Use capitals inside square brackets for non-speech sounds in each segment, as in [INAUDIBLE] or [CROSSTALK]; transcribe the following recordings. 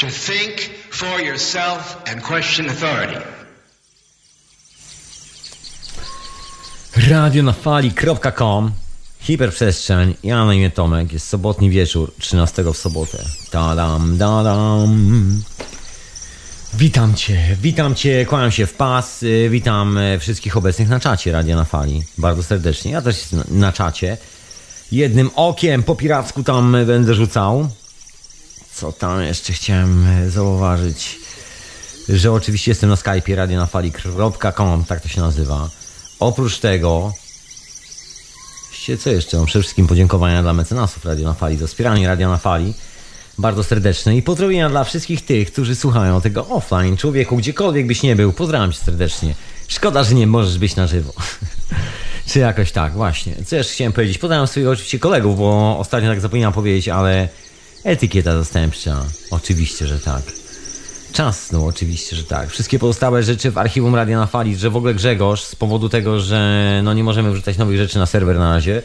to think for yourself and question authority. radionafali.com Hiperprzestrzeń, ja na imię Tomek, jest sobotni wieczór, 13 w sobotę. Tadam, dadam. Witam Cię, witam Cię, kłaniam się w pas, witam wszystkich obecnych na czacie Radia na Fali, bardzo serdecznie. Ja też jestem na, na czacie. Jednym okiem po piracku tam będę rzucał. Co tam jeszcze chciałem y, zauważyć? Że oczywiście jestem na Skype'ie radionafali.com, tak to się nazywa. Oprócz tego co jeszcze? No, przede wszystkim podziękowania dla mecenasów Radio na Fali za wspieranie Radio na Fali. Bardzo serdeczne i pozdrowienia dla wszystkich tych, którzy słuchają tego offline. Człowieku, gdziekolwiek byś nie był, pozdrawiam cię serdecznie. Szkoda, że nie możesz być na żywo. [LAUGHS] Czy jakoś tak, właśnie. Co jeszcze chciałem powiedzieć? Pozdrawiam swoich oczywiście kolegów, bo ostatnio tak zapomniałem powiedzieć, ale etykieta zastępcza. Oczywiście, że tak. Czas, no oczywiście, że tak. Wszystkie pozostałe rzeczy w archiwum Radia na Fali, że w ogóle Grzegorz z powodu tego, że no nie możemy wrzucać nowych rzeczy na serwer na razie,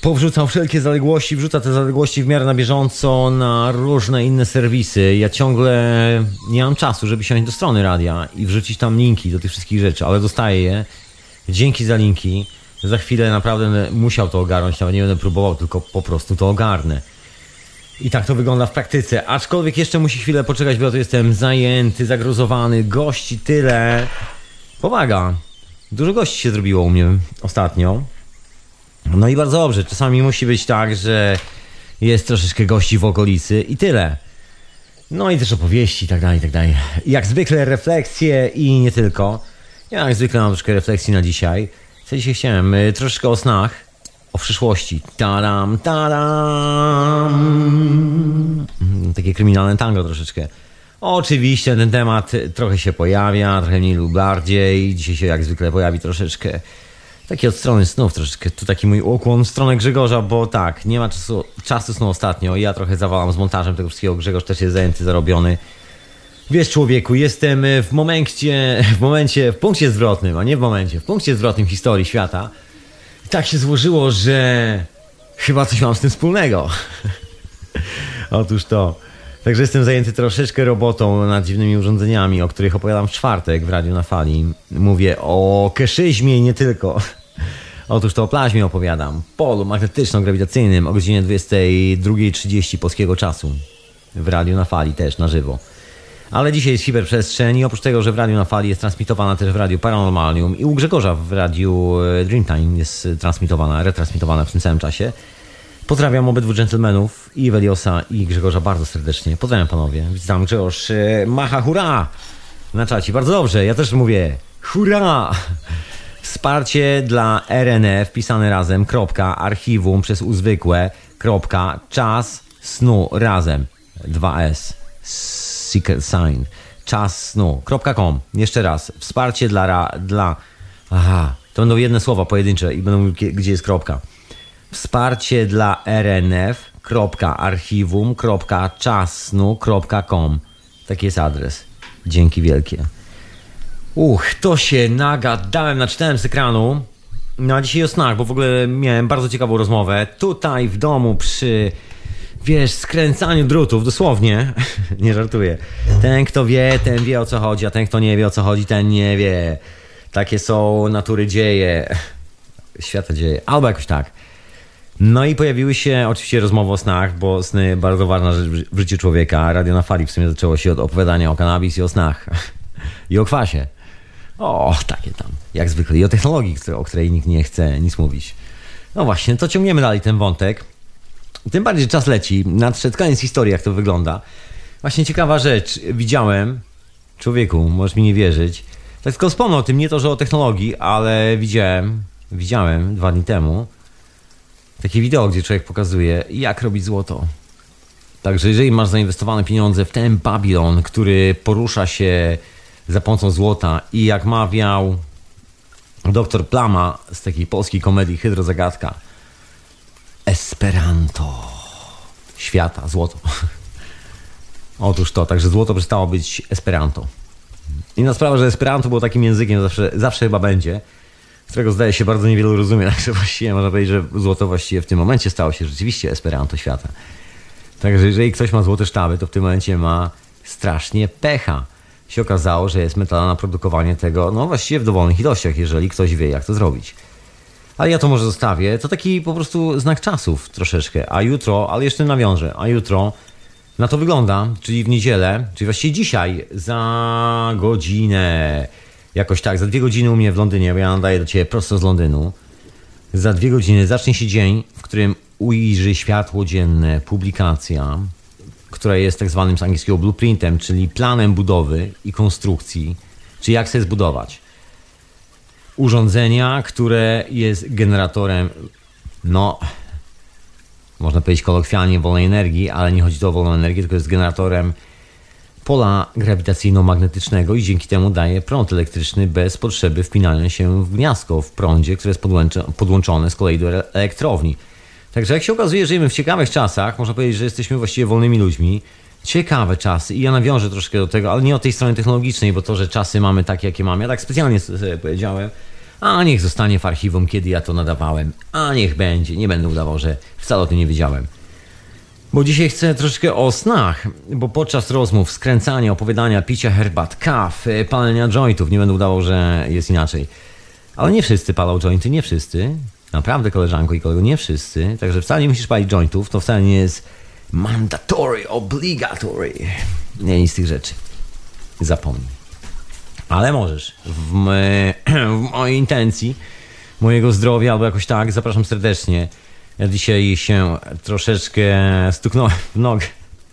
powrzucał wszelkie zaległości, wrzuca te zaległości w miarę na bieżąco na różne inne serwisy. Ja ciągle nie mam czasu, żeby siąść do strony radia i wrzucić tam linki do tych wszystkich rzeczy, ale dostaję je. Dzięki za linki. Za chwilę naprawdę musiał to ogarnąć, nawet nie będę próbował, tylko po prostu to ogarnę. I tak to wygląda w praktyce. Aczkolwiek jeszcze musi chwilę poczekać, bo to jestem zajęty, zagruzowany, gości tyle. Powaga. Dużo gości się zrobiło u mnie ostatnio. No i bardzo dobrze. Czasami musi być tak, że jest troszeczkę gości w okolicy i tyle. No i też opowieści i tak dalej, i tak dalej. Jak zwykle refleksje i nie tylko. Ja jak zwykle mam troszkę refleksji na dzisiaj. Co dzisiaj chciałem? Y, troszeczkę o snach o przyszłości. Taram, taram. Mm, takie kryminalne tango troszeczkę. Oczywiście ten temat trochę się pojawia, trochę mniej lub bardziej. Dzisiaj się jak zwykle pojawi troszeczkę taki od strony snów, troszeczkę tu taki mój ukłon w stronę Grzegorza, bo tak, nie ma czasu, czasu snu ostatnio. Ja trochę zawalam z montażem tego wszystkiego. Grzegorz też jest zajęty, zarobiony. Wiesz, człowieku, jestem w momencie, w momencie, w punkcie zwrotnym, a nie w momencie, w punkcie zwrotnym historii świata tak się złożyło, że chyba coś mam z tym wspólnego. [LAUGHS] Otóż to. Także jestem zajęty troszeczkę robotą nad dziwnymi urządzeniami, o których opowiadam w czwartek w Radiu na Fali. Mówię o keszyzmie i nie tylko. [LAUGHS] Otóż to o plazmie opowiadam. Polu magnetyczno-grawitacyjnym o godzinie 22.30 polskiego czasu. W Radiu na Fali też na żywo. Ale dzisiaj jest hiperprzestrzeń i oprócz tego, że w Radiu na Fali jest transmitowana też w Radiu Paranormalium i u Grzegorza w Radiu e, Dreamtime jest transmitowana, retransmitowana w tym samym czasie. Pozdrawiam obydwu dżentelmenów, i Weliosa, i Grzegorza bardzo serdecznie. Pozdrawiam panowie. Witam Grzegorz. E, macha hurra! Na czacie. Bardzo dobrze. Ja też mówię hurra! Wsparcie dla RNF pisane razem, kropka, archiwum przez uzwykłe, kropka, czas snu razem, 2S. Secret Sign. Czas snu.com. Jeszcze raz. Wsparcie dla, dla. Aha, to będą jedne słowa pojedyncze i będą mówić, gdzie jest kropka. Wsparcie dla RNF. archiwum.czasnu.com. Taki jest adres. Dzięki wielkie. Uch, to się nagadałem, naczytałem z ekranu. No a dzisiaj o snach, bo w ogóle miałem bardzo ciekawą rozmowę tutaj w domu przy wiesz, skręcaniu drutów, dosłownie, [LAUGHS] nie żartuję. Ten, kto wie, ten wie o co chodzi, a ten, kto nie wie o co chodzi, ten nie wie. Takie są natury dzieje, [LAUGHS] świata dzieje, albo jakoś tak. No i pojawiły się oczywiście rozmowy o snach, bo sny bardzo ważna rzecz w życiu człowieka. Radio na fali w sumie zaczęło się od opowiadania o kanabis i o snach. [LAUGHS] I o kwasie. O, takie tam, jak zwykle. I o technologii, o której nikt nie chce nic mówić. No właśnie, to ciągniemy dalej ten wątek. Tym bardziej, czas leci. Nadszedł koniec historii, jak to wygląda. Właśnie ciekawa rzecz. Widziałem, człowieku, możesz mi nie wierzyć. Tak tylko wspomnę o tym, nie to, że o technologii, ale widziałem, widziałem dwa dni temu takie wideo, gdzie człowiek pokazuje, jak robić złoto. Także jeżeli masz zainwestowane pieniądze w ten Babylon, który porusza się za pomocą złota i jak mawiał doktor Plama z takiej polskiej komedii Hydrozagadka, Esperanto świata, złoto. [LAUGHS] Otóż to, także złoto przestało być Esperanto. Inna sprawa, że Esperanto było takim językiem, zawsze, zawsze chyba będzie, którego zdaje się bardzo niewielu rozumie, [LAUGHS] także właściwie można powiedzieć, że złoto właściwie w tym momencie stało się rzeczywiście Esperanto świata. Także jeżeli ktoś ma złote sztaby, to w tym momencie ma strasznie pecha. Się okazało, że jest metoda na produkowanie tego, no właściwie w dowolnych ilościach, jeżeli ktoś wie, jak to zrobić. Ale ja to może zostawię. To taki po prostu znak czasów troszeczkę. A jutro, ale jeszcze nawiążę, a jutro na to wygląda, czyli w niedzielę, czyli właściwie dzisiaj, za godzinę, jakoś tak, za dwie godziny u mnie w Londynie, bo ja nadaję do Ciebie prosto z Londynu. Za dwie godziny zacznie się dzień, w którym ujrzy światło dzienne publikacja, która jest tak zwanym z angielskiego blueprintem, czyli planem budowy i konstrukcji, czyli jak sobie zbudować urządzenia, które jest generatorem, no, można powiedzieć kolokwialnie wolnej energii, ale nie chodzi tu o wolną energię, tylko jest generatorem pola grawitacyjno-magnetycznego i dzięki temu daje prąd elektryczny bez potrzeby wpinania się w gniazdko w prądzie, które jest podłączone z kolei do elektrowni. Także jak się okazuje, żyjemy w ciekawych czasach, można powiedzieć, że jesteśmy właściwie wolnymi ludźmi. Ciekawe czasy i ja nawiążę troszkę do tego, ale nie od tej strony technologicznej, bo to, że czasy mamy takie, jakie mamy, ja tak specjalnie sobie powiedziałem, a niech zostanie w archiwum, kiedy ja to nadawałem, a niech będzie, nie będę udawał, że wcale o tym nie wiedziałem. Bo dzisiaj chcę troszeczkę o snach, bo podczas rozmów, skręcania, opowiadania, picia herbat, kaw, e, palenia jointów, nie będę udawał, że jest inaczej. Ale nie wszyscy palą jointy, nie wszyscy. Naprawdę, koleżanko i kolego, nie wszyscy. Także wcale nie musisz palić jointów, to wcale nie jest mandatory, obligatory. Nie, nic z tych rzeczy. Zapomnij. Ale możesz. W, me, [CLEARS THROAT] w mojej intencji, mojego zdrowia albo jakoś tak, zapraszam serdecznie. Ja dzisiaj się troszeczkę stuknąłem w nogę.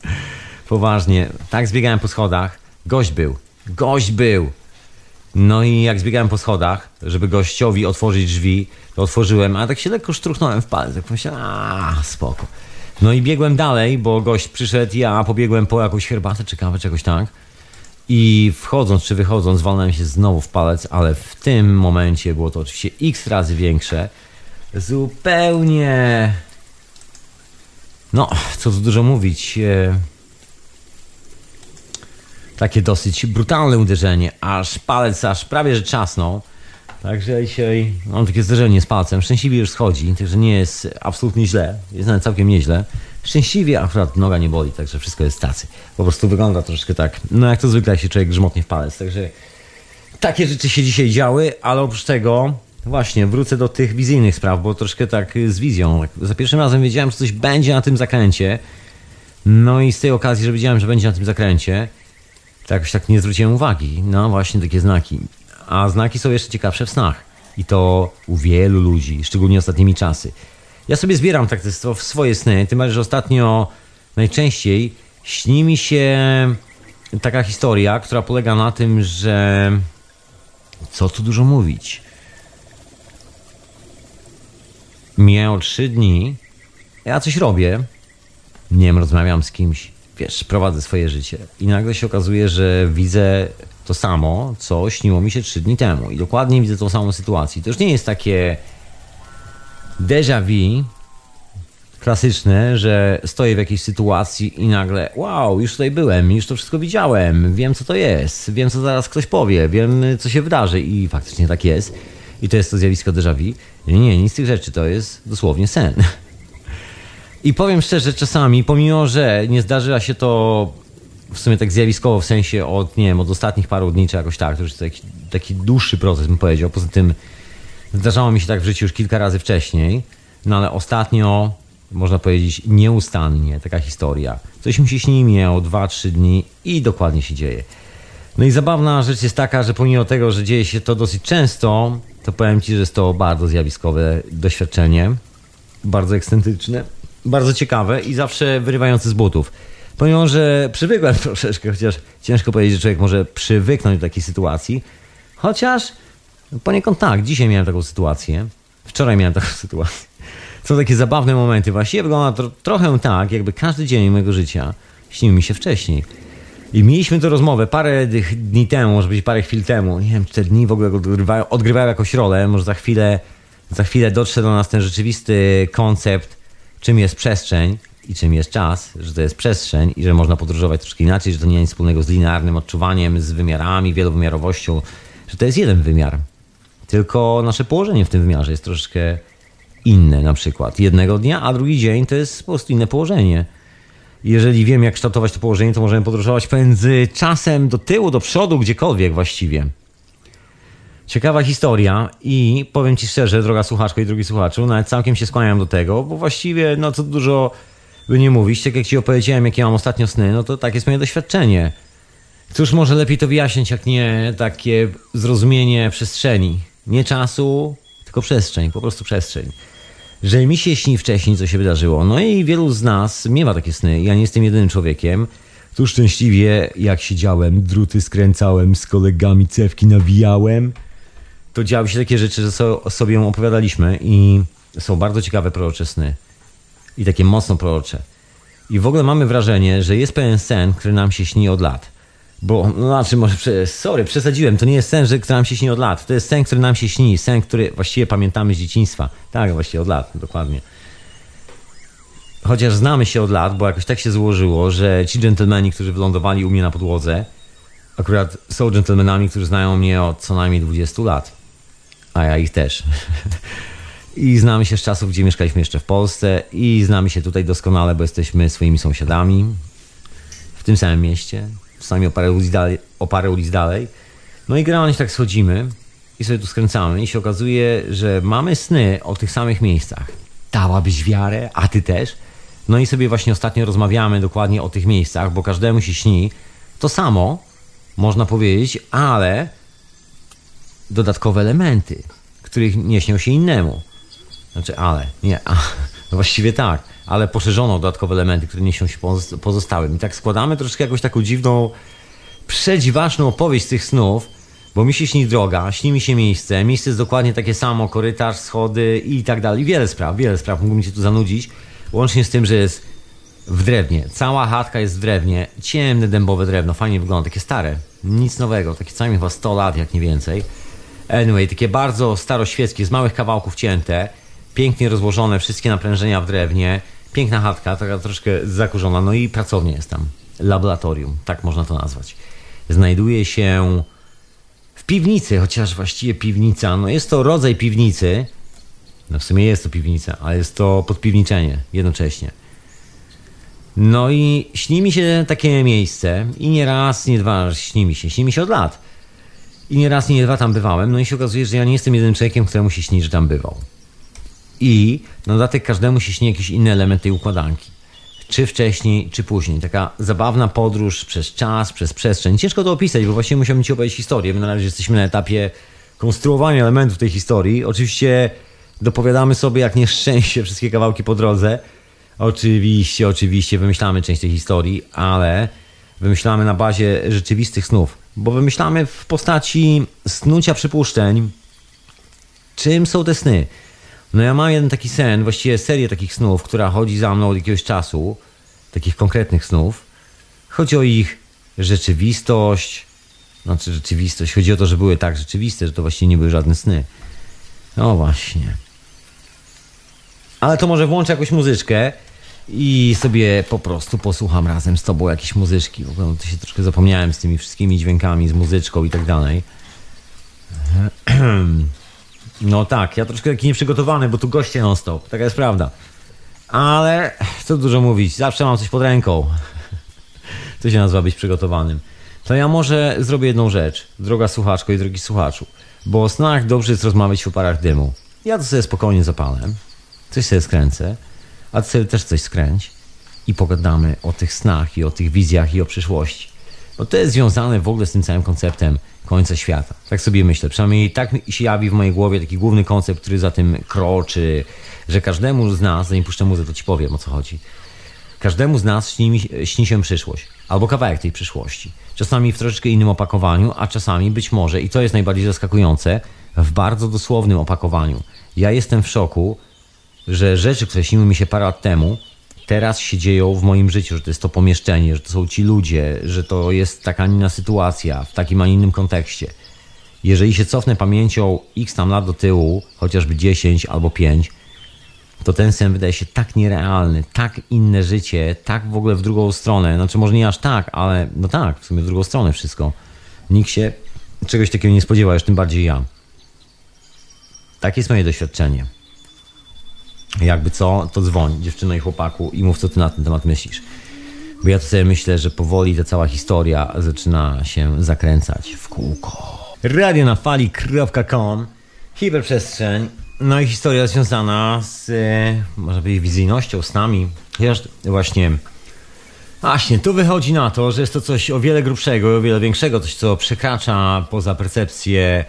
[LAUGHS] Poważnie. Tak zbiegałem po schodach. Gość był. Gość był. No i jak zbiegałem po schodach, żeby gościowi otworzyć drzwi, to otworzyłem, a tak się lekko sztruknąłem w palec. Tak pomyślałem, a spoko. No i biegłem dalej, bo gość przyszedł, ja pobiegłem po jakąś herbatę czy kawę, czegoś tak. I wchodząc czy wychodząc, walnąłem się znowu w palec, ale w tym momencie było to oczywiście x razy większe. Zupełnie. No, co tu dużo mówić. E, takie dosyć brutalne uderzenie, aż palec aż prawie że czasnął. Także dzisiaj mam takie zderzenie z palcem. Szczęśliwie już schodzi, także nie jest absolutnie źle. Jest nawet całkiem nieźle. Szczęśliwie akurat noga nie boli, także wszystko jest tacy. Po prostu wygląda troszkę tak, no jak to zwykle, się człowiek grzmotnie w palec. Także takie rzeczy się dzisiaj działy, ale oprócz tego właśnie wrócę do tych wizyjnych spraw, bo troszkę tak z wizją. Za pierwszym razem wiedziałem, że coś będzie na tym zakręcie. No i z tej okazji, że wiedziałem, że będzie na tym zakręcie, to jakoś tak nie zwróciłem uwagi. No właśnie takie znaki. A znaki są jeszcze ciekawsze w snach. I to u wielu ludzi, szczególnie ostatnimi czasy. Ja sobie zbieram tak w swoje sny, tym bardziej, że ostatnio najczęściej śni mi się taka historia, która polega na tym, że co tu dużo mówić. Mijają trzy dni, ja coś robię, nie wiem, rozmawiam z kimś, wiesz, prowadzę swoje życie i nagle się okazuje, że widzę to samo, co śniło mi się trzy dni temu i dokładnie widzę tą samą sytuację. To już nie jest takie déjà vu klasyczne, że stoję w jakiejś sytuacji i nagle wow, już tutaj byłem, już to wszystko widziałem, wiem co to jest, wiem co zaraz ktoś powie, wiem co się wydarzy i faktycznie tak jest. I to jest to zjawisko déjà vu. Nie, nie, nic z tych rzeczy, to jest dosłownie sen. [LAUGHS] I powiem szczerze, czasami, pomimo, że nie zdarzyła się to w sumie tak zjawiskowo, w sensie od, nie wiem, od ostatnich paru dni, czy jakoś tak, to już taki, taki dłuższy proces, bym powiedział. Poza tym Zdarzało mi się tak w życiu już kilka razy wcześniej, no ale ostatnio, można powiedzieć, nieustannie taka historia. Coś mi się śni miało 2-3 dni i dokładnie się dzieje. No i zabawna rzecz jest taka, że pomimo tego, że dzieje się to dosyć często, to powiem Ci, że jest to bardzo zjawiskowe doświadczenie, bardzo ekscentryczne, bardzo ciekawe i zawsze wyrywające z butów. Pomimo, że przywykłem [LAUGHS] troszeczkę, chociaż ciężko powiedzieć, że człowiek może przywyknąć do takiej sytuacji, chociaż Poniekąd tak, dzisiaj miałem taką sytuację. Wczoraj miałem taką [LAUGHS] sytuację. Są takie zabawne momenty. Właściwie wygląda to trochę tak, jakby każdy dzień mojego życia śnił mi się wcześniej. I mieliśmy tę rozmowę parę dni temu, może być parę chwil temu. Nie wiem, czy te dni w ogóle odgrywają, odgrywają jakąś rolę. Może za chwilę, za chwilę dotrze do nas ten rzeczywisty koncept, czym jest przestrzeń i czym jest czas, że to jest przestrzeń i że można podróżować troszkę inaczej, że to nie ma nic wspólnego z linearnym odczuwaniem, z wymiarami, wielowymiarowością, że to jest jeden wymiar. Tylko nasze położenie w tym wymiarze jest troszeczkę inne na przykład. Jednego dnia, a drugi dzień to jest po prostu inne położenie. Jeżeli wiem, jak kształtować to położenie, to możemy podróżować pomiędzy czasem do tyłu, do przodu, gdziekolwiek właściwie. Ciekawa historia i powiem Ci szczerze, droga słuchaczko i drugi słuchaczu, nawet całkiem się skłaniam do tego, bo właściwie, no co dużo by nie mówić, tak jak Ci opowiedziałem, jakie mam ostatnio sny, no to tak jest moje doświadczenie. Cóż może lepiej to wyjaśnić, jak nie takie zrozumienie przestrzeni. Nie czasu, tylko przestrzeń, po prostu przestrzeń. Że mi się śni wcześniej, co się wydarzyło. No i wielu z nas miewa takie sny. Ja nie jestem jedynym człowiekiem. Tu szczęśliwie, jak siedziałem, druty skręcałem, z kolegami cewki nawijałem, to działy się takie rzeczy, że sobie opowiadaliśmy i są bardzo ciekawe prorocze sny. I takie mocno prorocze. I w ogóle mamy wrażenie, że jest pewien sen, który nam się śni od lat. Bo, no znaczy, może, sorry, przesadziłem. To nie jest sen, który nam się śni od lat. To jest sen, który nam się śni. Sen, który właściwie pamiętamy z dzieciństwa. Tak, właściwie od lat, dokładnie. Chociaż znamy się od lat, bo jakoś tak się złożyło, że ci dżentelmeni, którzy wylądowali u mnie na podłodze, akurat są dżentelmenami, którzy znają mnie od co najmniej 20 lat. A ja ich też. [LAUGHS] I znamy się z czasów, gdzie mieszkaliśmy jeszcze w Polsce i znamy się tutaj doskonale, bo jesteśmy swoimi sąsiadami w tym samym mieście czasami o parę ulic dalej. O parę ulic dalej. No i generalnie tak schodzimy i sobie tu skręcamy i się okazuje, że mamy sny o tych samych miejscach. Dałabyś wiarę, a ty też? No i sobie właśnie ostatnio rozmawiamy dokładnie o tych miejscach, bo każdemu się śni to samo, można powiedzieć, ale dodatkowe elementy, których nie śnią się innemu. Znaczy, ale, nie, a, [LAUGHS] no właściwie tak ale poszerzono dodatkowe elementy, które niesią się pozostałym. I tak składamy troszkę jakąś taką dziwną, przedziwaczną opowieść tych snów, bo mi się śni droga, śni mi się miejsce, miejsce jest dokładnie takie samo, korytarz, schody i tak dalej. Wiele spraw, wiele spraw, mógłbym się tu zanudzić, łącznie z tym, że jest w drewnie. Cała chatka jest w drewnie, ciemne dębowe drewno, fajnie wygląda, takie stare, nic nowego, takie co chyba 100 lat, jak nie więcej. Anyway, takie bardzo staroświeckie, z małych kawałków cięte, pięknie rozłożone, wszystkie naprężenia w drewnie, Piękna chatka, taka troszkę zakurzona, no i pracownia jest tam. Laboratorium, tak można to nazwać. Znajduje się w piwnicy, chociaż właściwie piwnica, no jest to rodzaj piwnicy. No w sumie jest to piwnica, ale jest to podpiwniczenie jednocześnie. No i śni mi się takie miejsce i nie raz, nie dwa, śni mi się, śni mi się od lat. I nie raz, nie dwa tam bywałem, no i się okazuje, że ja nie jestem jedynym człowiekiem, któremu się śni, że tam bywał i na dodatek każdemu się śni jakiś inny element tej układanki. Czy wcześniej, czy później. Taka zabawna podróż przez czas, przez przestrzeń. Ciężko to opisać, bo właściwie musiałbym Ci opowiedzieć historię. My na razie jesteśmy na etapie konstruowania elementów tej historii. Oczywiście dopowiadamy sobie jak nieszczęście [LAUGHS] wszystkie kawałki po drodze. Oczywiście, oczywiście wymyślamy część tej historii, ale wymyślamy na bazie rzeczywistych snów. Bo wymyślamy w postaci snucia przypuszczeń, czym są te sny no ja mam jeden taki sen, właściwie serię takich snów, która chodzi za mną od jakiegoś czasu, takich konkretnych snów. Chodzi o ich rzeczywistość, znaczy rzeczywistość, chodzi o to, że były tak rzeczywiste, że to właściwie nie były żadne sny. No właśnie. Ale to może włączę jakąś muzyczkę i sobie po prostu posłucham razem z tobą jakieś muzyczki. W ogóle to się troszkę zapomniałem z tymi wszystkimi dźwiękami, z muzyczką i tak dalej. [CLEARS THROAT] No tak, ja troszkę taki nieprzygotowany, bo tu goście non stop, taka jest prawda. Ale co dużo mówić, zawsze mam coś pod ręką. [LAUGHS] To się nazywa być przygotowanym. To ja może zrobię jedną rzecz, droga słuchaczko i drogi słuchaczu. Bo o snach dobrze jest rozmawiać w oparach dymu. Ja to sobie spokojnie zapalę, coś sobie skręcę, a ty sobie też coś skręć i pogadamy o tych snach i o tych wizjach i o przyszłości. Bo to jest związane w ogóle z tym całym konceptem końca świata. Tak sobie myślę. Przynajmniej tak się jawi w mojej głowie taki główny koncept, który za tym kroczy, że każdemu z nas, zanim puszczę muzę, to ci powiem o co chodzi. Każdemu z nas śni, śni się przyszłość, albo kawałek tej przyszłości. Czasami w troszeczkę innym opakowaniu, a czasami być może, i to jest najbardziej zaskakujące, w bardzo dosłownym opakowaniu. Ja jestem w szoku, że rzeczy, które śniły mi się parę lat temu, teraz się dzieją w moim życiu, że to jest to pomieszczenie, że to są ci ludzie, że to jest taka inna sytuacja, w takim, a innym kontekście. Jeżeli się cofnę pamięcią x tam lat do tyłu, chociażby 10 albo 5, to ten sen wydaje się tak nierealny, tak inne życie, tak w ogóle w drugą stronę. Znaczy może nie aż tak, ale no tak, w sumie w drugą stronę wszystko. Nikt się czegoś takiego nie spodziewa, już tym bardziej ja. Takie jest moje doświadczenie. Jakby co, to dzwoń, dziewczyno i chłopaku, i mów, co ty na ten temat myślisz. Bo ja sobie myślę, że powoli ta cała historia zaczyna się zakręcać w kółko. Radio na fali.com Hiperprzestrzeń. No i historia związana z, e, może być, wizyjnością, snami. Chociaż właśnie, właśnie, tu wychodzi na to, że jest to coś o wiele grubszego, o wiele większego, coś co przekracza poza percepcję,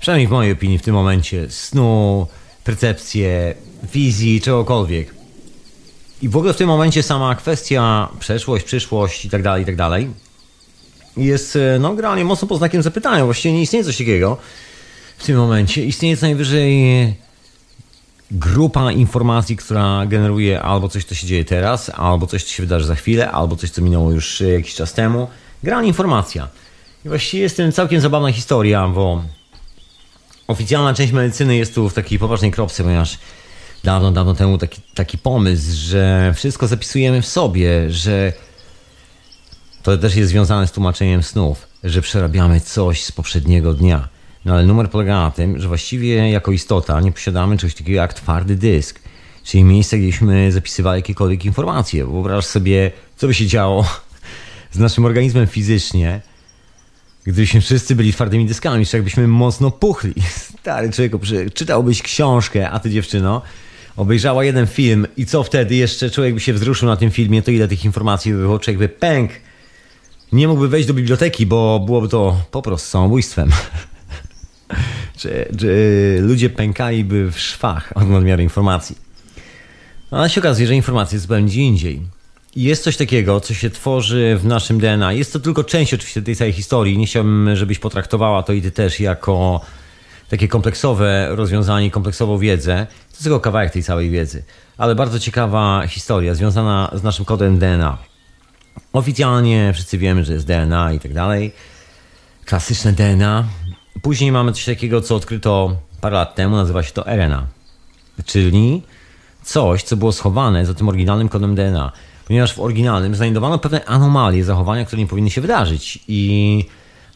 przynajmniej w mojej opinii w tym momencie, snu, percepcję, wizji, czegokolwiek. I w ogóle w tym momencie sama kwestia przeszłość, przyszłość i tak dalej, i tak dalej jest e, no generalnie mocno pod znakiem zapytania. Właściwie nie istnieje coś takiego w tym momencie. Istnieje co najwyżej grupa informacji, która generuje albo coś, co się dzieje teraz, albo coś, co się wydarzy za chwilę, albo coś, co minęło już e, jakiś czas temu. Generalnie informacja. I właściwie jest to całkiem zabawna historia, bo oficjalna część medycyny jest tu w takiej poważnej kropce, ponieważ dawno, dawno temu taki, taki pomysł, że wszystko zapisujemy w sobie, że to też jest związane z tłumaczeniem snów, że przerabiamy coś z poprzedniego dnia. No ale numer polega na tym, że właściwie jako istota nie posiadamy czegoś takiego jak twardy dysk, czyli miejsce, gdzieśmy zapisywali jakiekolwiek informacje. Wyobraź sobie, co by się działo z naszym organizmem fizycznie, gdybyśmy wszyscy byli twardymi dyskami, czy jakbyśmy mocno puchli. Stary człowiek, czytałbyś książkę, a ty dziewczyno, obejrzała jeden film i co wtedy jeszcze człowiek by się wzruszył na tym filmie, to ile tych informacji by było, człowiek by pęk, nie mógłby wejść do biblioteki, bo byłoby to po prostu samobójstwem. [LAUGHS] czy, czy ludzie pękaliby w szwach od nadmiaru informacji. No, ale się okazuje, że informacja jest zupełnie gdzie indziej. Jest coś takiego, co się tworzy w naszym DNA. Jest to tylko część oczywiście tej całej historii. Nie chciałbym, żebyś potraktowała to i ty też jako takie kompleksowe rozwiązanie, kompleksową wiedzę. To jest tylko kawałek tej całej wiedzy. Ale bardzo ciekawa historia związana z naszym kodem DNA. Oficjalnie wszyscy wiemy, że jest DNA i tak dalej. Klasyczne DNA. Później mamy coś takiego, co odkryto parę lat temu, nazywa się to RNA. Czyli coś, co było schowane za tym oryginalnym kodem DNA. Ponieważ w oryginalnym znajdowano pewne anomalie zachowania, które nie powinny się wydarzyć. I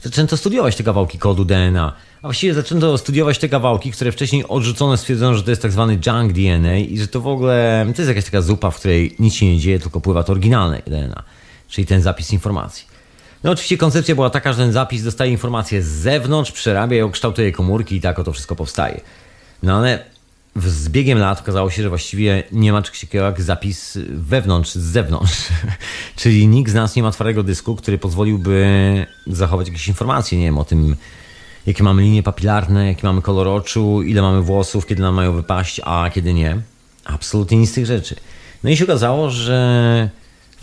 zaczęto studiować te kawałki kodu DNA. A właściwie zaczęto studiować te kawałki, które wcześniej odrzucone stwierdzono, że to jest tak zwany junk DNA i że to w ogóle to jest jakaś taka zupa, w której nic się nie dzieje, tylko pływa to oryginalne DNA czyli ten zapis informacji. No oczywiście koncepcja była taka, że ten zapis dostaje informacje z zewnątrz, przerabia ją, kształtuje komórki i tak oto wszystko powstaje. No ale z biegiem lat okazało się, że właściwie nie ma czegoś takiego jak zapis wewnątrz, z zewnątrz. [LAUGHS] Czyli nikt z nas nie ma twardego dysku, który pozwoliłby zachować jakieś informacje, nie wiem, o tym, jakie mamy linie papilarne, jaki mamy kolor oczu, ile mamy włosów, kiedy nam mają wypaść, a kiedy nie. Absolutnie nic z tych rzeczy. No i się okazało, że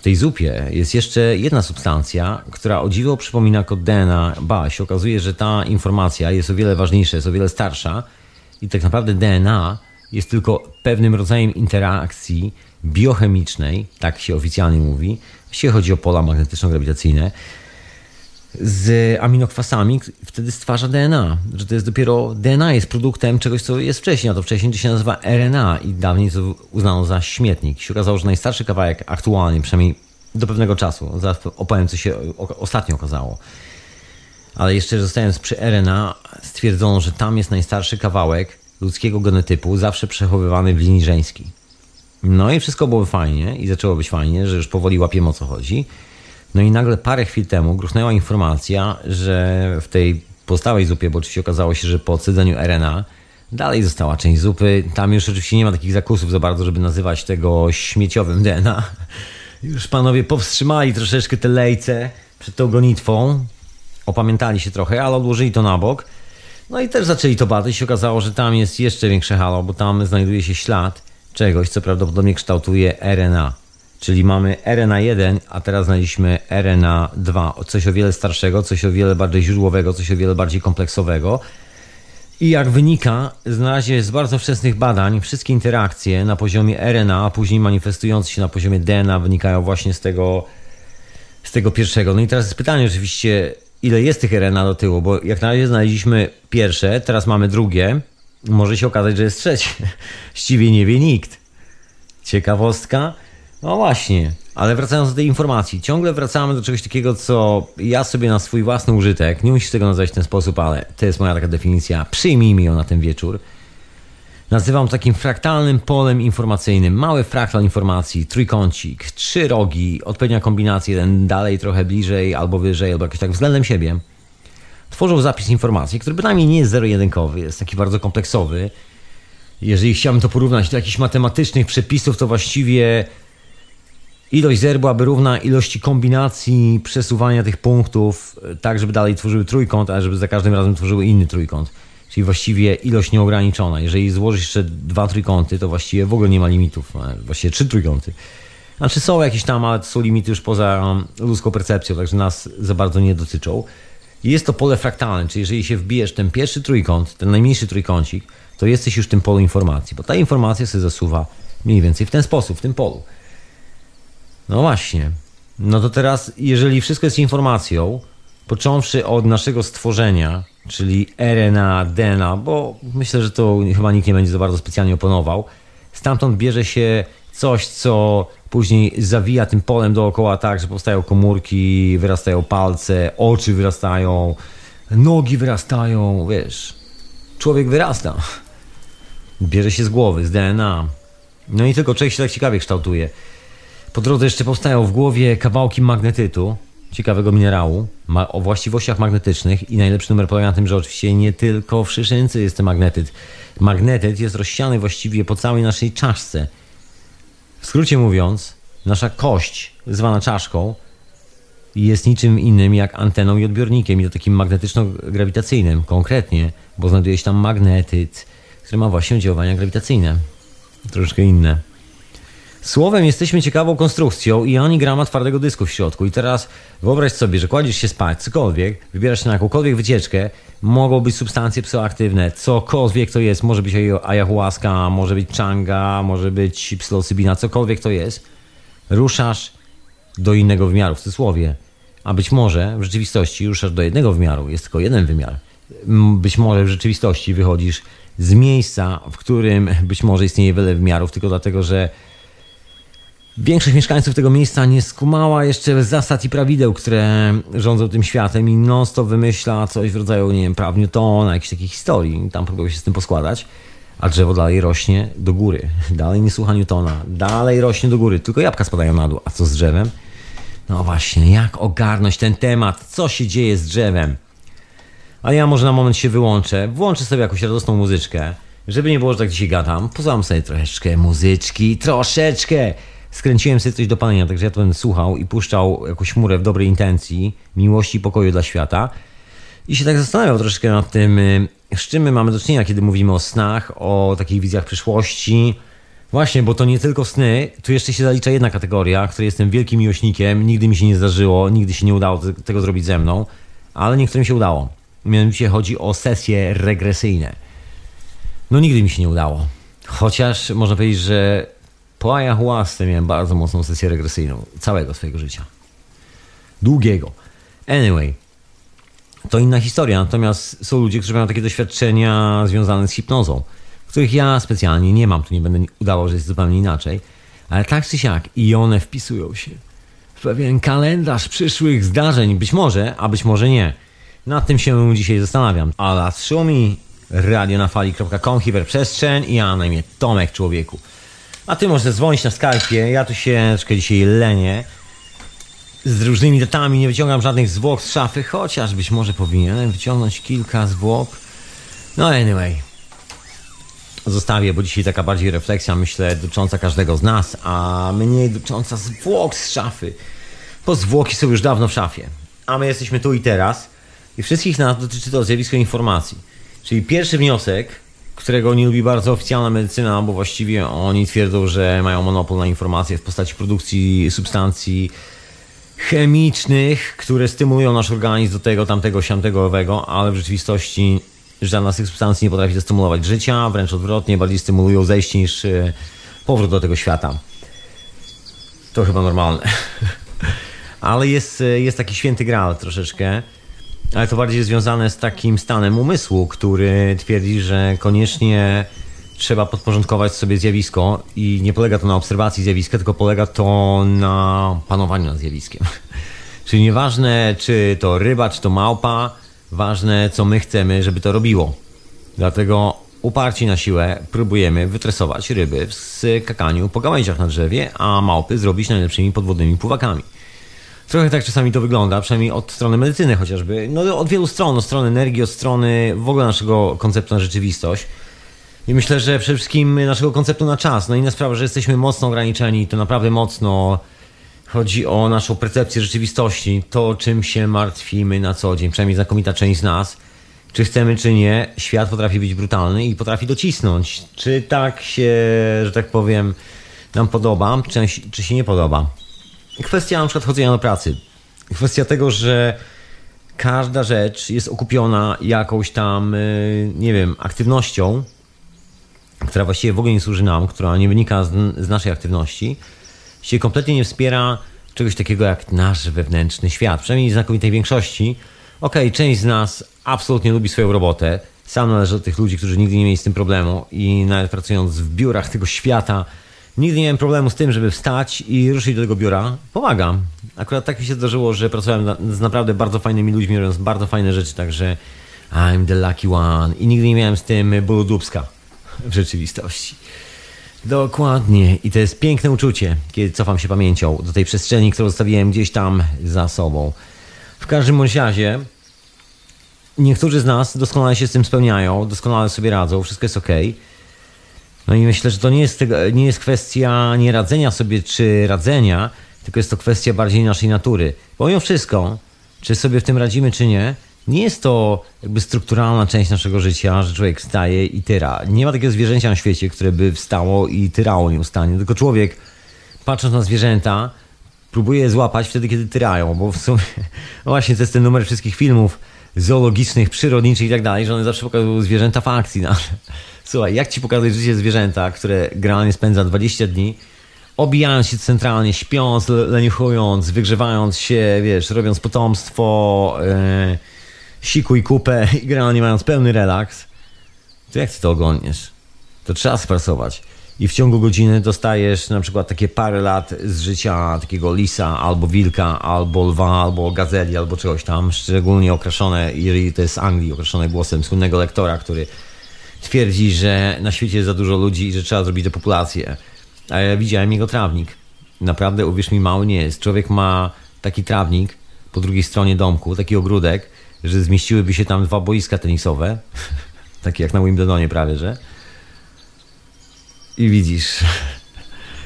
tej zupie jest jeszcze jedna substancja, która o dziwo przypomina kod DNA. Ba, się okazuje, że ta informacja jest o wiele ważniejsza, jest o wiele starsza i tak naprawdę DNA jest tylko pewnym rodzajem interakcji biochemicznej, tak się oficjalnie mówi, jeśli chodzi o pola magnetyczno-grawitacyjne, z aminokwasami, wtedy stwarza DNA. Że to jest dopiero DNA jest produktem czegoś, co jest wcześniej, a to wcześniej to się nazywa RNA i dawniej to uznano za śmietnik. Się okazało, że najstarszy kawałek aktualnie, przynajmniej do pewnego czasu, zaraz opowiem, co się ostatnio okazało. Ale jeszcze zostając przy RNA, stwierdzono, że tam jest najstarszy kawałek ludzkiego genotypu, zawsze przechowywany w linii żeńskiej. No i wszystko było fajnie i zaczęło być fajnie, że już powoli łapiemy o co chodzi. No i nagle parę chwil temu gruchnęła informacja, że w tej pozostałej zupie, bo oczywiście okazało się, że po odsydzeniu RNA dalej została część zupy. Tam już oczywiście nie ma takich zakusów za bardzo, żeby nazywać tego śmieciowym DNA. Już panowie powstrzymali troszeczkę te lejce przed tą gonitwą. Opamiętali się trochę, ale odłożyli to na bok. No i też zaczęli to badać. się okazało, że tam jest jeszcze większe halo, bo tam znajduje się ślad czegoś, co prawdopodobnie kształtuje RNA. Czyli mamy RNA1, a teraz znaleźliśmy RNA2. Coś o wiele starszego, coś o wiele bardziej źródłowego, coś o wiele bardziej kompleksowego. I jak wynika z na razie z bardzo wczesnych badań, wszystkie interakcje na poziomie RNA, a później manifestujące się na poziomie DNA wynikają właśnie z tego, z tego pierwszego. No i teraz jest pytanie oczywiście, ile jest tych RNA do tyłu, bo jak na razie znaleźliśmy pierwsze, teraz mamy drugie, może się okazać, że jest trzecie. [LAUGHS] Ściwie nie wie nikt. Ciekawostka. No właśnie, ale wracając do tej informacji, ciągle wracamy do czegoś takiego, co ja sobie na swój własny użytek, nie musisz tego nazwać w ten sposób, ale to jest moja taka definicja, przyjmij mi ją na ten wieczór. nazywam takim fraktalnym polem informacyjnym. Mały fraktal informacji, trójkącik, trzy rogi, odpowiednia kombinacja, jeden dalej, trochę bliżej, albo wyżej, albo jakoś tak względem siebie. Tworzył zapis informacji, który bynajmniej nie jest zero-jedynkowy, jest taki bardzo kompleksowy. Jeżeli chciałbym to porównać do jakichś matematycznych przepisów, to właściwie ilość zer byłaby równa ilości kombinacji przesuwania tych punktów, tak żeby dalej tworzyły trójkąt, a żeby za każdym razem tworzyły inny trójkąt. Czyli właściwie ilość nieograniczona. Jeżeli złożysz jeszcze dwa trójkąty, to właściwie w ogóle nie ma limitów. Właściwie trzy trójkąty. Znaczy są jakieś tam, ale są limity już poza ludzką percepcją, także nas za bardzo nie dotyczą. Jest to pole fraktalne, czyli jeżeli się wbijesz ten pierwszy trójkąt, ten najmniejszy trójkącik, to jesteś już w tym polu informacji, bo ta informacja się zasuwa mniej więcej w ten sposób, w tym polu. No właśnie. No to teraz, jeżeli wszystko jest informacją, począwszy od naszego stworzenia, czyli RNA, DNA, bo myślę, że to chyba nikt nie będzie za bardzo specjalnie oponował, stamtąd bierze się coś, co później zawija tym polem dookoła tak, że powstają komórki, wyrastają palce, oczy wyrastają, nogi wyrastają, wiesz. Człowiek wyrasta. Bierze się z głowy, z DNA. No i tylko człowiek się tak ciekawie kształtuje. Po drodze jeszcze powstają w głowie kawałki magnetytu, ciekawego minerału, o właściwościach magnetycznych i najlepszy numer polega na tym, że oczywiście nie tylko w szyszynce jest ten magnetyt. Magnetyt jest rozsiany właściwie po całej naszej czaszce. W skrócie mówiąc, nasza kość, zwana czaszką, jest niczym innym jak anteną i odbiornikiem, i to takim magnetyczno-grawitacyjnym, konkretnie, bo znajduje się tam magnetyt, który ma właśnie działania grawitacyjne. Troszeczkę inne. Słowem jesteśmy ciekawą konstrukcją i ani grama twardego dysku w środku. I teraz wyobraź sobie, że kładziesz się spać, cokolwiek, wybierasz się na jakąkolwiek wycieczkę, mogą być substancje psychoaktywne, cokolwiek to jest, może być ayahuasca, może być changa, może być psylocybina, cokolwiek to jest. Ruszasz do innego wymiaru, w cudzysłowie. A być może w rzeczywistości ruszasz do jednego wymiaru, jest tylko jeden wymiar. Być może w rzeczywistości wychodzisz z miejsca, w którym być może istnieje wiele wymiarów, tylko dlatego, że Większość mieszkańców tego miejsca nie skumała jeszcze zasad i prawideł, które rządzą tym światem i non stop wymyśla coś w rodzaju, nie wiem, praw Newtona, jakiejś takiej historii. Tam próbuje się z tym poskładać, a drzewo dalej rośnie do góry. [LAUGHS] Dalej nie słucha Newtona, dalej rośnie do góry, tylko jabłka spadają na dół. A co z drzewem? No właśnie, jak ogarnąć ten temat? Co się dzieje z drzewem? Ale ja może na moment się wyłączę, włączę sobie jakąś radosną muzyczkę, żeby nie było, że tak dzisiaj gadam. Pozwam sobie troszeczkę muzyczki, troszeczkę skręciłem sobie coś do palenia, także ja to będę słuchał i puszczał jakąś chmurę w dobrej intencji, miłości i pokoju dla świata. I się tak zastanawiał troszeczkę nad tym, y, z czym my mamy do czynienia, kiedy mówimy o snach, o takich wizjach przyszłości. Właśnie, bo to nie tylko sny, tu jeszcze się zalicza jedna kategoria, której jestem wielkim miłośnikiem, nigdy mi się nie zdarzyło, nigdy się nie udało tego zrobić ze mną, ale niektórym się udało. Mianowicie chodzi o sesje regresyjne. No nigdy mi się nie udało. Chociaż można powiedzieć, że po ayahuasce miałem bardzo mocną sesję regresyjną całego swojego życia. Długiego. Anyway, to inna historia. Natomiast są ludzie, którzy mają takie doświadczenia związane z hipnozą, których ja specjalnie nie mam. Tu nie będę udawał, że jest zupełnie inaczej. Ale tak czy siak i one wpisują się w pewien kalendarz przyszłych zdarzeń. Być może, a być może nie. Nad tym się dzisiaj zastanawiam. A szumi radionafali.com, hiperprzestrzeń i ja na imię Tomek Człowieku. A ty możesz dzwonić na Skype'ie. Ja tu się troszkę dzisiaj lenię. Z różnymi datami nie wyciągam żadnych zwłok z szafy, chociaż być może powinienem wyciągnąć kilka zwłok. No anyway. Zostawię, bo dzisiaj taka bardziej refleksja, myślę, dotycząca każdego z nas, a mniej dotycząca zwłok z szafy. Bo zwłoki są już dawno w szafie. A my jesteśmy tu i teraz. I wszystkich nas dotyczy to zjawisko informacji. Czyli pierwszy wniosek, którego nie lubi bardzo oficjalna medycyna, bo właściwie oni twierdzą, że mają monopol na informacje w postaci produkcji substancji chemicznych, które stymulują nasz organizm do tego, tamtego, siamtego, owego, ale w rzeczywistości żadna z tych substancji nie potrafi zastymulować życia, wręcz odwrotnie, bardziej stymulują zejście niż e, powrót do tego świata. To chyba normalne. [LAUGHS] ale jest, e, jest taki święty graal troszeczkę, ale to bardziej związane z takim stanem umysłu, który twierdzi, że koniecznie trzeba podporządkować sobie zjawisko i nie polega to na obserwacji zjawiska, tylko polega to na panowaniu nad zjawiskiem. [LAUGHS] Czyli nieważne, czy to ryba, czy to małpa, ważne, co my chcemy, żeby to robiło. Dlatego uparci na siłę próbujemy wytresować ryby z kakaniu po gałęziach na drzewie, a małpy zrobić najlepszymi podwodnymi pływakami. Trochę tak czasami to wygląda, przynajmniej od strony medycyny chociażby. No od wielu stron, od strony energii, od strony w ogóle naszego konceptu na rzeczywistość. I myślę, że przede wszystkim naszego konceptu na czas. No inna sprawa, że jesteśmy mocno ograniczeni, to naprawdę mocno chodzi o naszą percepcję rzeczywistości, to czym się martwimy na co dzień, przynajmniej znakomita część z nas. Czy chcemy, czy nie, świat potrafi być brutalny i potrafi docisnąć. Czy tak się, że tak powiem, nam podoba, czy, czy się nie podoba. Kwestia na przykład chodzenia do pracy. Kwestia tego, że każda rzecz jest okupiona jakąś tam, y, nie wiem, aktywnością, która właściwie w ogóle nie służy nam, która nie wynika z, z naszej aktywności, się kompletnie nie wspiera czegoś takiego jak nasz wewnętrzny świat. Przynajmniej znakomitej większości. Okej, okay, część z nas absolutnie lubi swoją robotę. Sam należę do tych ludzi, którzy nigdy nie mieli z tym problemu i nawet pracując w biurach tego świata, nigdy nie miałem problemu z tym, żeby wstać i ruszyć do tego biura. Pomagam. Akurat tak mi się zdarzyło, że pracowałem z naprawdę bardzo fajnymi ludźmi, robiąc bardzo fajne rzeczy, także I'm the lucky one. I nigdy nie miałem z tym bólu dubska w rzeczywistości. Dokładnie. I to jest piękne uczucie, kiedy cofam się pamięcią do tej przestrzeni, którą zostawiłem gdzieś tam za sobą. W każdym bądź razie, niektórzy z nas doskonale się z tym spełniają, doskonale sobie radzą, wszystko jest ok. No i myślę, że to nie jest, nie jest kwestia nie radzenia sobie czy radzenia, tylko jest to kwestia bardziej naszej natury. Pomimo wszystko, czy sobie w tym radzimy, czy nie, nie jest to jakby strukturalna część naszego życia, że człowiek wstaje i tyra. Nie ma takiego zwierzęcia na świecie, które by wstało i tyrało nieustannie, tylko człowiek patrząc na zwierzęta próbuje je złapać wtedy, kiedy tyrają, bo w sumie no [LAUGHS] właśnie to jest ten numer wszystkich filmów zoologicznych, przyrodniczych i tak dalej, że one zawsze pokazują zwierzęta w akcji. No. Słuchaj, jak ci pokazać życie zwierzęta, które generalnie spędza 20 dni, obijając się centralnie, śpiąc, leniuchując, wygrzewając się, wiesz, robiąc potomstwo, yy, siku i kupę [LAUGHS] i generalnie mając pełny relaks, to jak ty to oglądniesz? To trzeba sprasować. I w ciągu godziny dostajesz na przykład takie parę lat z życia takiego lisa, albo wilka, albo lwa, albo gazeli, albo czegoś tam, szczególnie okraszone, jeżeli to jest z Anglii, okraszone głosem słynnego lektora, który twierdzi, że na świecie jest za dużo ludzi i że trzeba zrobić depopulację. A ja widziałem jego trawnik. Naprawdę, uwierz mi, mały nie jest. Człowiek ma taki trawnik po drugiej stronie domku, taki ogródek, że zmieściłyby się tam dwa boiska tenisowe, [LAUGHS] takie jak na Wimbledonie prawie, że. I widzisz.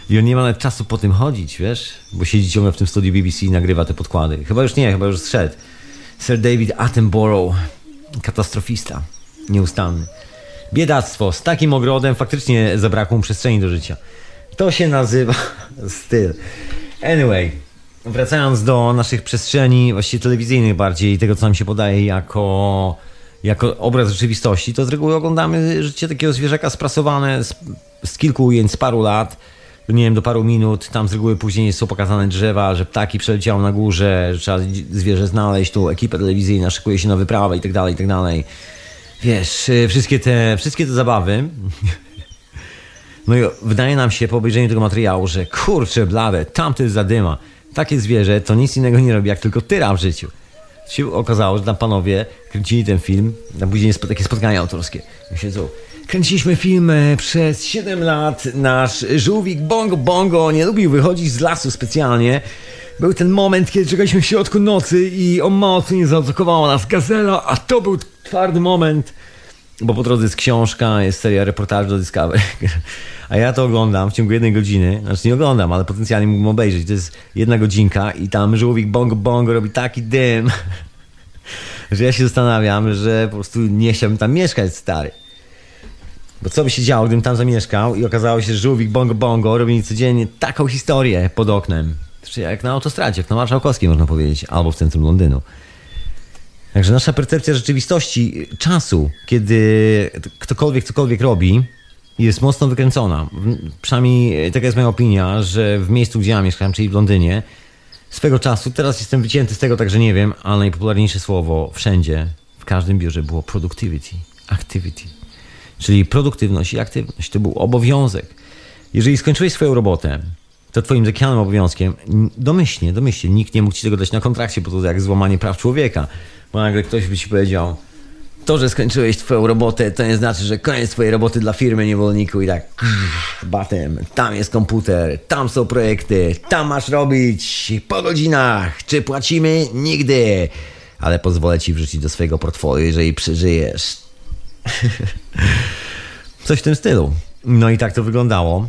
I on nie ma nawet czasu po tym chodzić, wiesz? Bo siedzi ciągle w tym studiu BBC i nagrywa te podkłady. Chyba już nie, chyba już zszedł. Sir David Attenborough, katastrofista, nieustanny. Biedactwo. Z takim ogrodem faktycznie zabrakło mu przestrzeni do życia. To się nazywa [LAUGHS] styl. Anyway, wracając do naszych przestrzeni, właściwie telewizyjnych bardziej, tego co nam się podaje jako, jako obraz rzeczywistości, to z reguły oglądamy życie takiego zwierzaka sprasowane z, z kilku ujęć, z paru lat, nie wiem, do paru minut. Tam z reguły później są pokazane drzewa, że ptaki przeleciały na górze, że trzeba zwierzę znaleźć, tu ekipa telewizyjna szykuje się na wyprawę i tak dalej, i tak dalej. Wiesz, y, wszystkie te, wszystkie te zabawy no i wydaje nam się po obejrzeniu tego materiału, że kurczę blade, tamty zadyma takie zwierzę to nic innego nie robi, jak tylko tyra w życiu. Się okazało, że tam panowie kręcili ten film, na później jest takie spotkania autorskie. Siedzą, kręciliśmy film e, przez 7 lat, nasz żółwik Bongo Bongo nie lubił wychodzić z lasu specjalnie. Był ten moment, kiedy czekaliśmy w środku nocy i o mocno zaatakowała nas gazela, a to był twardy moment, bo po drodze jest książka, jest seria reportaży do Discovery. A ja to oglądam w ciągu jednej godziny. Znaczy nie oglądam, ale potencjalnie mógłbym obejrzeć. To jest jedna godzinka i tam żółwik bongo bongo robi taki dym, [LAUGHS] że ja się zastanawiam, że po prostu nie chciałbym tam mieszkać, stary. Bo co by się działo, gdybym tam zamieszkał i okazało się, że żółwik bongo bongo robi codziennie taką historię pod oknem. Znaczy jak na autostradzie, jak na Marszałkowskiej można powiedzieć, albo w centrum Londynu. Także nasza percepcja rzeczywistości, czasu, kiedy ktokolwiek cokolwiek robi, jest mocno wykręcona. Przynajmniej taka jest moja opinia, że w miejscu, gdzie ja mieszkałem, czyli w Londynie, swego czasu, teraz jestem wycięty z tego, także nie wiem, ale najpopularniejsze słowo wszędzie, w każdym biurze było productivity, activity. Czyli produktywność i aktywność. To był obowiązek. Jeżeli skończyłeś swoją robotę, to twoim zakazanym obowiązkiem, domyślnie, domyślnie, nikt nie mógł ci tego dać na kontrakcie, bo to jak złamanie praw człowieka. Bo nagle ktoś by ci powiedział, to, że skończyłeś twoją robotę, to nie znaczy, że koniec twojej roboty dla firmy niewolniku i tak batem, tam jest komputer, tam są projekty, tam masz robić po godzinach. Czy płacimy? Nigdy. Ale pozwolę ci wrzucić do swojego portfolio, jeżeli przeżyjesz. [LAUGHS] Coś w tym stylu. No i tak to wyglądało.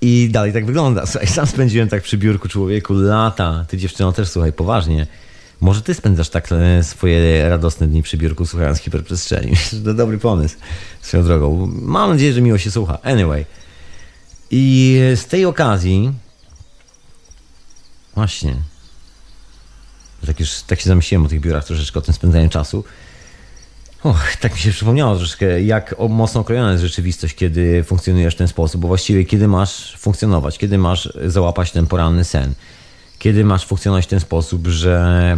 I dalej tak wygląda. Słuchaj, sam spędziłem tak przy biurku człowieku lata. Ty dziewczyno też, słuchaj, poważnie. Może ty spędzasz tak e, swoje radosne dni przy biurku słuchając hiperprzestrzeni. [LAUGHS] to dobry pomysł swoją drogą. Mam nadzieję, że miło się słucha. Anyway. I z tej okazji właśnie tak już tak się zamyśliłem o tych biurach troszeczkę o tym spędzaniu czasu. Och, tak mi się przypomniało troszeczkę, jak mocno okrojona jest rzeczywistość, kiedy funkcjonujesz w ten sposób, bo właściwie kiedy masz funkcjonować, kiedy masz załapać ten poranny sen, kiedy masz funkcjonować w ten sposób, że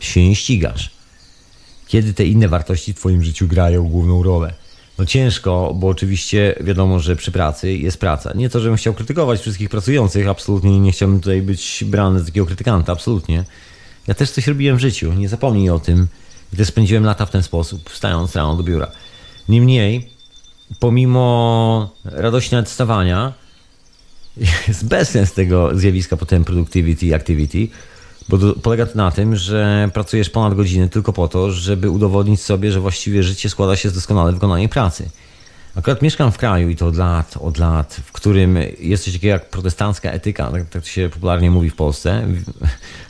się nie ścigasz, kiedy te inne wartości w Twoim życiu grają główną rolę. No ciężko, bo oczywiście wiadomo, że przy pracy jest praca. Nie to, żebym chciał krytykować wszystkich pracujących, absolutnie nie chciałbym tutaj być brany za takiego krytykanta, absolutnie. Ja też coś robiłem w życiu, nie zapomnij o tym. Też spędziłem lata w ten sposób, wstając rano do biura. Niemniej, pomimo radości nad wstawania, [LAUGHS] jest bezsens tego zjawiska potem productivity activity, bo do, polega to na tym, że pracujesz ponad godziny tylko po to, żeby udowodnić sobie, że właściwie życie składa się z doskonale wykonanej pracy. Akurat mieszkam w kraju i to od lat, od lat, w którym jest coś takiego jak protestancka etyka, tak, tak się popularnie mówi w Polsce,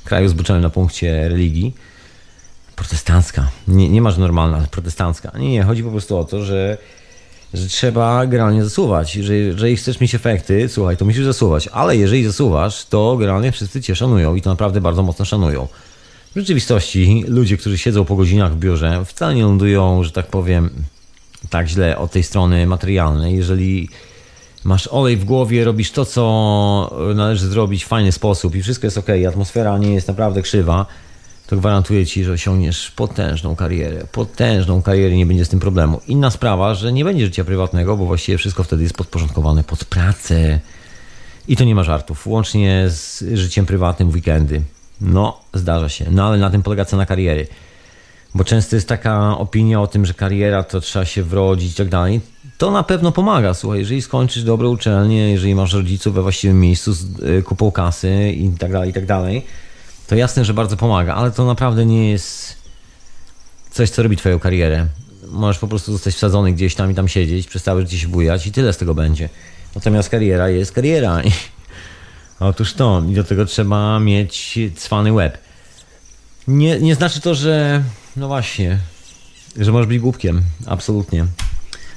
w kraju zboczonym na punkcie religii protestancka. Nie, nie masz normalna, protestancka. Nie, nie, chodzi po prostu o to, że, że trzeba generalnie zasuwać. Że, jeżeli chcesz mieć efekty, słuchaj, to musisz zasuwać. Ale jeżeli zasuwasz, to generalnie wszyscy cię szanują i to naprawdę bardzo mocno szanują. W rzeczywistości ludzie, którzy siedzą po godzinach w biurze, wcale nie lądują, że tak powiem, tak źle od tej strony materialnej. Jeżeli masz olej w głowie, robisz to, co należy zrobić w fajny sposób i wszystko jest ok, atmosfera nie jest naprawdę krzywa, to gwarantuję ci, że osiągniesz potężną karierę. Potężną karierę, nie będzie z tym problemu. Inna sprawa, że nie będzie życia prywatnego, bo właściwie wszystko wtedy jest podporządkowane pod pracę. I to nie ma żartów, łącznie z życiem prywatnym w weekendy. No, zdarza się. No ale na tym polega cena kariery. Bo często jest taka opinia o tym, że kariera to trzeba się wrodzić i tak dalej. To na pewno pomaga, słuchaj, jeżeli skończysz dobre uczelnie, jeżeli masz rodziców we właściwym miejscu z y, kupą kasy i tak dalej, i tak dalej to jasne, że bardzo pomaga, ale to naprawdę nie jest coś, co robi twoją karierę. Możesz po prostu zostać wsadzony gdzieś tam i tam siedzieć, przez całe życie się bujać i tyle z tego będzie. Natomiast kariera jest kariera. [LAUGHS] Otóż to, i do tego trzeba mieć cwany łeb. Nie, nie znaczy to, że no właśnie, że możesz być głupkiem. Absolutnie.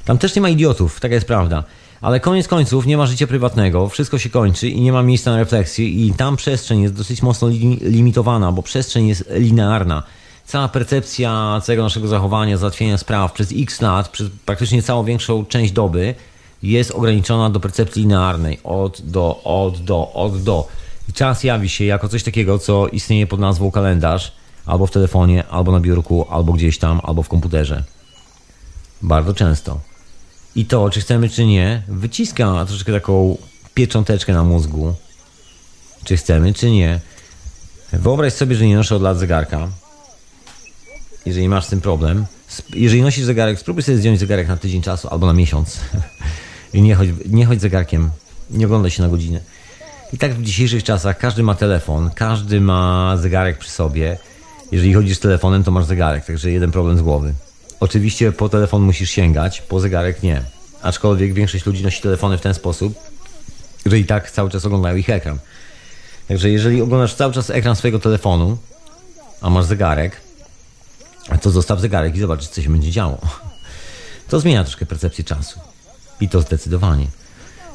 Tam też nie ma idiotów, taka jest prawda. Ale koniec końców nie ma życia prywatnego, wszystko się kończy i nie ma miejsca na refleksję i tam przestrzeń jest dosyć mocno li limitowana, bo przestrzeń jest linearna. Cała percepcja całego naszego zachowania, załatwienia spraw przez x lat, przez praktycznie całą większą część doby jest ograniczona do percepcji linearnej. Od do, od do, od do. I czas jawi się jako coś takiego, co istnieje pod nazwą kalendarz, albo w telefonie, albo na biurku, albo gdzieś tam, albo w komputerze. Bardzo często. I to, czy chcemy, czy nie, wyciska troszeczkę taką piecząteczkę na mózgu. Czy chcemy, czy nie. Wyobraź sobie, że nie noszę od lat zegarka. Jeżeli masz z tym problem. Jeżeli nosisz zegarek, spróbuj sobie zdjąć zegarek na tydzień czasu albo na miesiąc. [LAUGHS] I nie chodź, nie chodź zegarkiem. Nie oglądaj się na godzinę. I tak w dzisiejszych czasach każdy ma telefon, każdy ma zegarek przy sobie. Jeżeli chodzisz z telefonem, to masz zegarek, także jeden problem z głowy. Oczywiście po telefon musisz sięgać, po zegarek nie. Aczkolwiek większość ludzi nosi telefony w ten sposób, że i tak cały czas oglądają ich ekran. Także jeżeli oglądasz cały czas ekran swojego telefonu, a masz zegarek, to zostaw zegarek i zobacz, co się będzie działo. To zmienia troszkę percepcję czasu. I to zdecydowanie.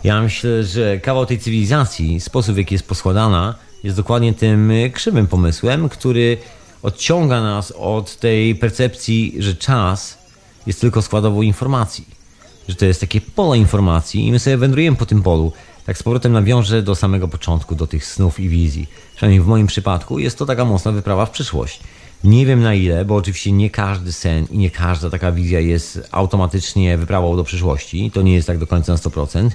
Ja myślę, że kawał tej cywilizacji, sposób w jaki jest poskładana, jest dokładnie tym krzywym pomysłem, który odciąga nas od tej percepcji, że czas jest tylko składową informacji. Że to jest takie pole informacji i my sobie wędrujemy po tym polu. Tak z powrotem nawiążę do samego początku, do tych snów i wizji. Przynajmniej w moim przypadku jest to taka mocna wyprawa w przyszłość. Nie wiem na ile, bo oczywiście nie każdy sen i nie każda taka wizja jest automatycznie wyprawą do przyszłości. To nie jest tak do końca na 100%,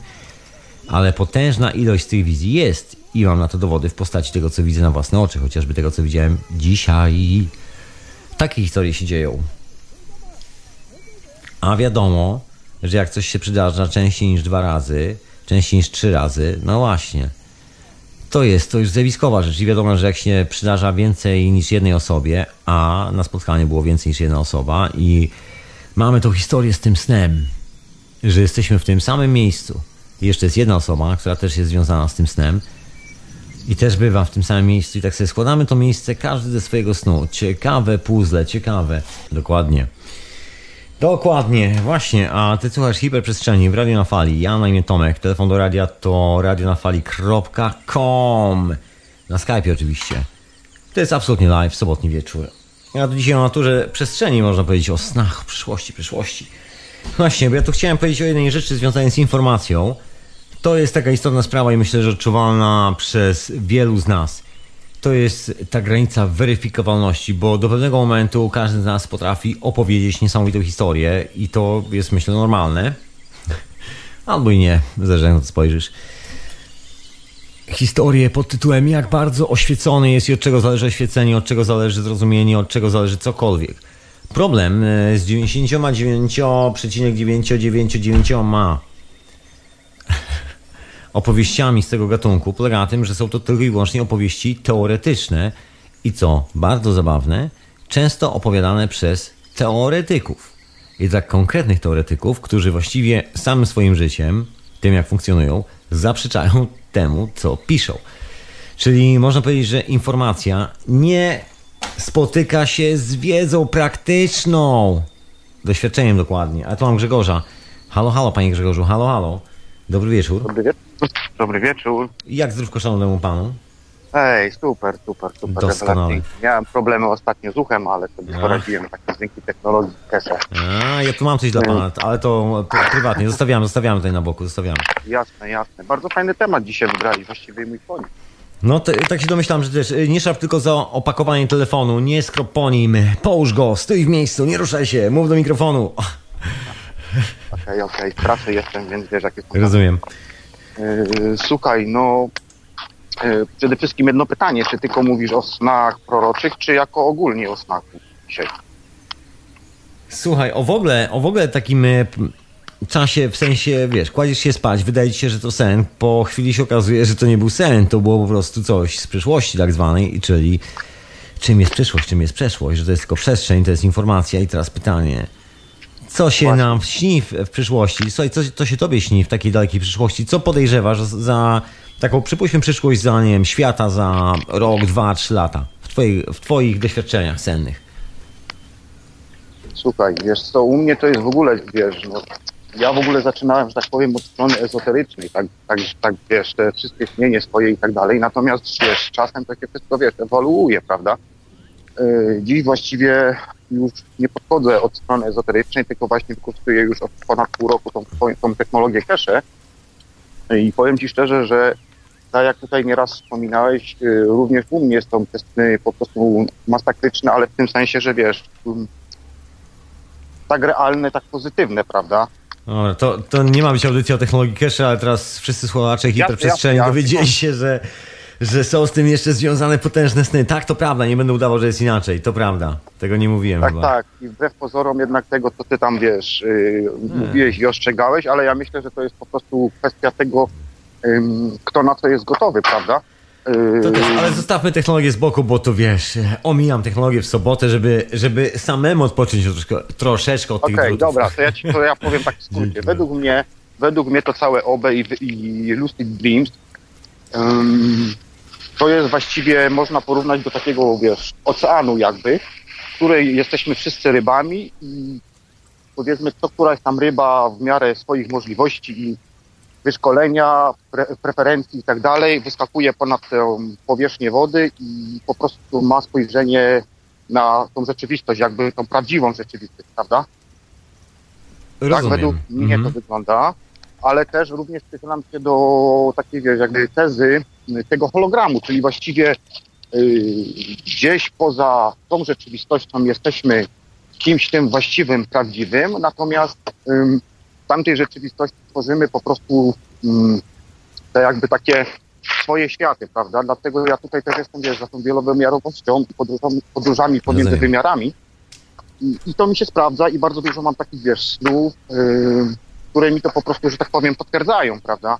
ale potężna ilość tych wizji jest i mam na to dowody w postaci tego, co widzę na własne oczy, chociażby tego, co widziałem dzisiaj. Takie historie się dzieją. A wiadomo, że jak coś się przydarza częściej niż dwa razy, częściej niż trzy razy, no właśnie. To jest, to już zjawiskowa rzecz i wiadomo, że jak się przydarza więcej niż jednej osobie, a na spotkaniu było więcej niż jedna osoba i mamy tą historię z tym snem, że jesteśmy w tym samym miejscu. Jeszcze jest jedna osoba, która też jest związana z tym snem i też bywa w tym samym miejscu i tak sobie składamy to miejsce każdy ze swojego snu. Ciekawe puzzle, ciekawe. Dokładnie. Dokładnie, właśnie, a ty słuchasz hiperprzestrzeni w Radio na Fali. Ja na imię Tomek, telefon do radia to radionafali.com Na Skype oczywiście. To jest absolutnie live, sobotni wieczór. Ja tu dzisiaj o naturze przestrzeni, można powiedzieć, o snach, przyszłości, przyszłości. Właśnie, bo ja tu chciałem powiedzieć o jednej rzeczy związanej z informacją. To jest taka istotna sprawa i myślę, że odczuwalna przez wielu z nas. To jest ta granica weryfikowalności, bo do pewnego momentu każdy z nas potrafi opowiedzieć niesamowitą historię i to jest myślę normalne. [LAUGHS] Albo i nie, zależy jak to spojrzysz. Historię pod tytułem Jak bardzo oświecony jest i od czego zależy oświecenie, od czego zależy zrozumienie, od czego zależy cokolwiek. Problem e, z 99,999 opowieściami z tego gatunku polega na tym, że są to tylko i wyłącznie opowieści teoretyczne i co bardzo zabawne, często opowiadane przez teoretyków. I dla konkretnych teoretyków, którzy właściwie samym swoim życiem, tym jak funkcjonują, zaprzeczają temu, co piszą. Czyli można powiedzieć, że informacja nie spotyka się z wiedzą praktyczną. Doświadczeniem dokładnie. A tu mam Grzegorza. Halo, halo, panie Grzegorzu, halo, halo. Dobry wieczór. Dobry wieczór. Dobry wieczór. Jak zdrówko szanowemu panu? Ej, super, super, super. Doskonale. Miałem problemy ostatnio z uchem, ale sobie poradziłem takie dzięki technologii Kesha. A, ja tu mam coś dla pana, ale to pr- prywatnie. Zostawiamy, zostawiamy tutaj na boku, zostawiamy. Jasne, jasne. Bardzo fajny temat dzisiaj wybrali, właściwie mój koniec. No, te, tak się domyślam, że też y, nie szarp tylko za opakowanie telefonu, nie skrop po nim, połóż go, stój w miejscu, nie ruszaj się, mów do mikrofonu. Okej, okej, w pracy jestem, więc wiesz, jak jest. Rozumiem. Yy, słuchaj, no... Yy, przede wszystkim jedno pytanie, czy tylko mówisz o snach proroczych, czy jako ogólnie o snach dzisiaj? Słuchaj, o w ogóle, o w ogóle takim p- czasie, w sensie, wiesz, kładziesz się spać, wydaje ci się, że to sen, po chwili się okazuje, że to nie był sen, to było po prostu coś z przyszłości tak zwanej, czyli czym jest przyszłość, czym jest przeszłość, że to jest tylko przestrzeń, to jest informacja i teraz pytanie, co się Właśnie. nam śni w, w przyszłości? Słuchaj, co, co się tobie śni w takiej dalekiej przyszłości? Co podejrzewasz za taką, przypuśćmy, przyszłość za, nie wiem, świata za rok, dwa, trzy lata? W twoich, w twoich doświadczeniach sennych. Słuchaj, wiesz co, u mnie to jest w ogóle, wiesz, no, ja w ogóle zaczynałem, że tak powiem, od strony ezoterycznej, tak, tak, tak wiesz, te wszystkie śnienie swoje i tak dalej, natomiast, wiesz, czasem to się wszystko, wiesz, ewoluuje, prawda? Yy, dziś właściwie już nie podchodzę od strony ezoterycznej, tylko właśnie wykorzystuję już od ponad pół roku tą, tą technologię cache i powiem Ci szczerze, że tak jak tutaj nieraz wspominałeś, yy, również u mnie są te sny po prostu masakryczne, ale w tym sensie, że wiesz, um, tak realne, tak pozytywne, prawda? Dobra, to, to nie ma być audycja o technologii cache, ale teraz wszyscy słuchacze hiperprzestrzeni jasne, dowiedzieli jasne. się, że, że są z tym jeszcze związane potężne sny. Tak, to prawda, nie będę udawał, że jest inaczej. To prawda. Tego nie mówiłem Tak, chyba. tak. I wbrew pozorom jednak tego, co ty tam wiesz, yy, mówiłeś i ostrzegałeś, ale ja myślę, że to jest po prostu kwestia tego, ym, kto na co jest gotowy, prawda? Yy, To też, ale zostawmy technologię z boku, bo to wiesz, omijam technologię w sobotę, żeby, żeby samemu odpocząć troszeczkę, troszeczkę od Okej, tych drutów. dobra, to ja, ci, to ja powiem tak w [LAUGHS] skrócie. Według mnie, według mnie to całe OBE i, i Lucid Dreams ym, to jest właściwie, można porównać do takiego, wiesz, oceanu jakby, w której jesteśmy wszyscy rybami i powiedzmy, co któraś tam ryba w miarę swoich możliwości i wyszkolenia, pre, preferencji i tak dalej, wyskakuje ponad tę powierzchnię wody i po prostu ma spojrzenie na tą rzeczywistość, jakby tą prawdziwą rzeczywistość, prawda? Tak Rozumiem. według mnie Mhm. to wygląda, ale też również przychylam się do takiej, wiesz, jakby tezy tego hologramu, czyli właściwie y, gdzieś poza tą rzeczywistością jesteśmy kimś tym właściwym, prawdziwym, natomiast w tamtej rzeczywistości tworzymy po prostu te jakby takie swoje światy, prawda? Dlatego ja tutaj też jestem, wiesz, za tą wielowymiarowością i podróżami, podróżami pomiędzy Rozumiem. wymiarami, I, I to mi się sprawdza i bardzo dużo mam takich, wiesz, snów, yy, które mi to po prostu, że tak powiem, potwierdzają, prawda?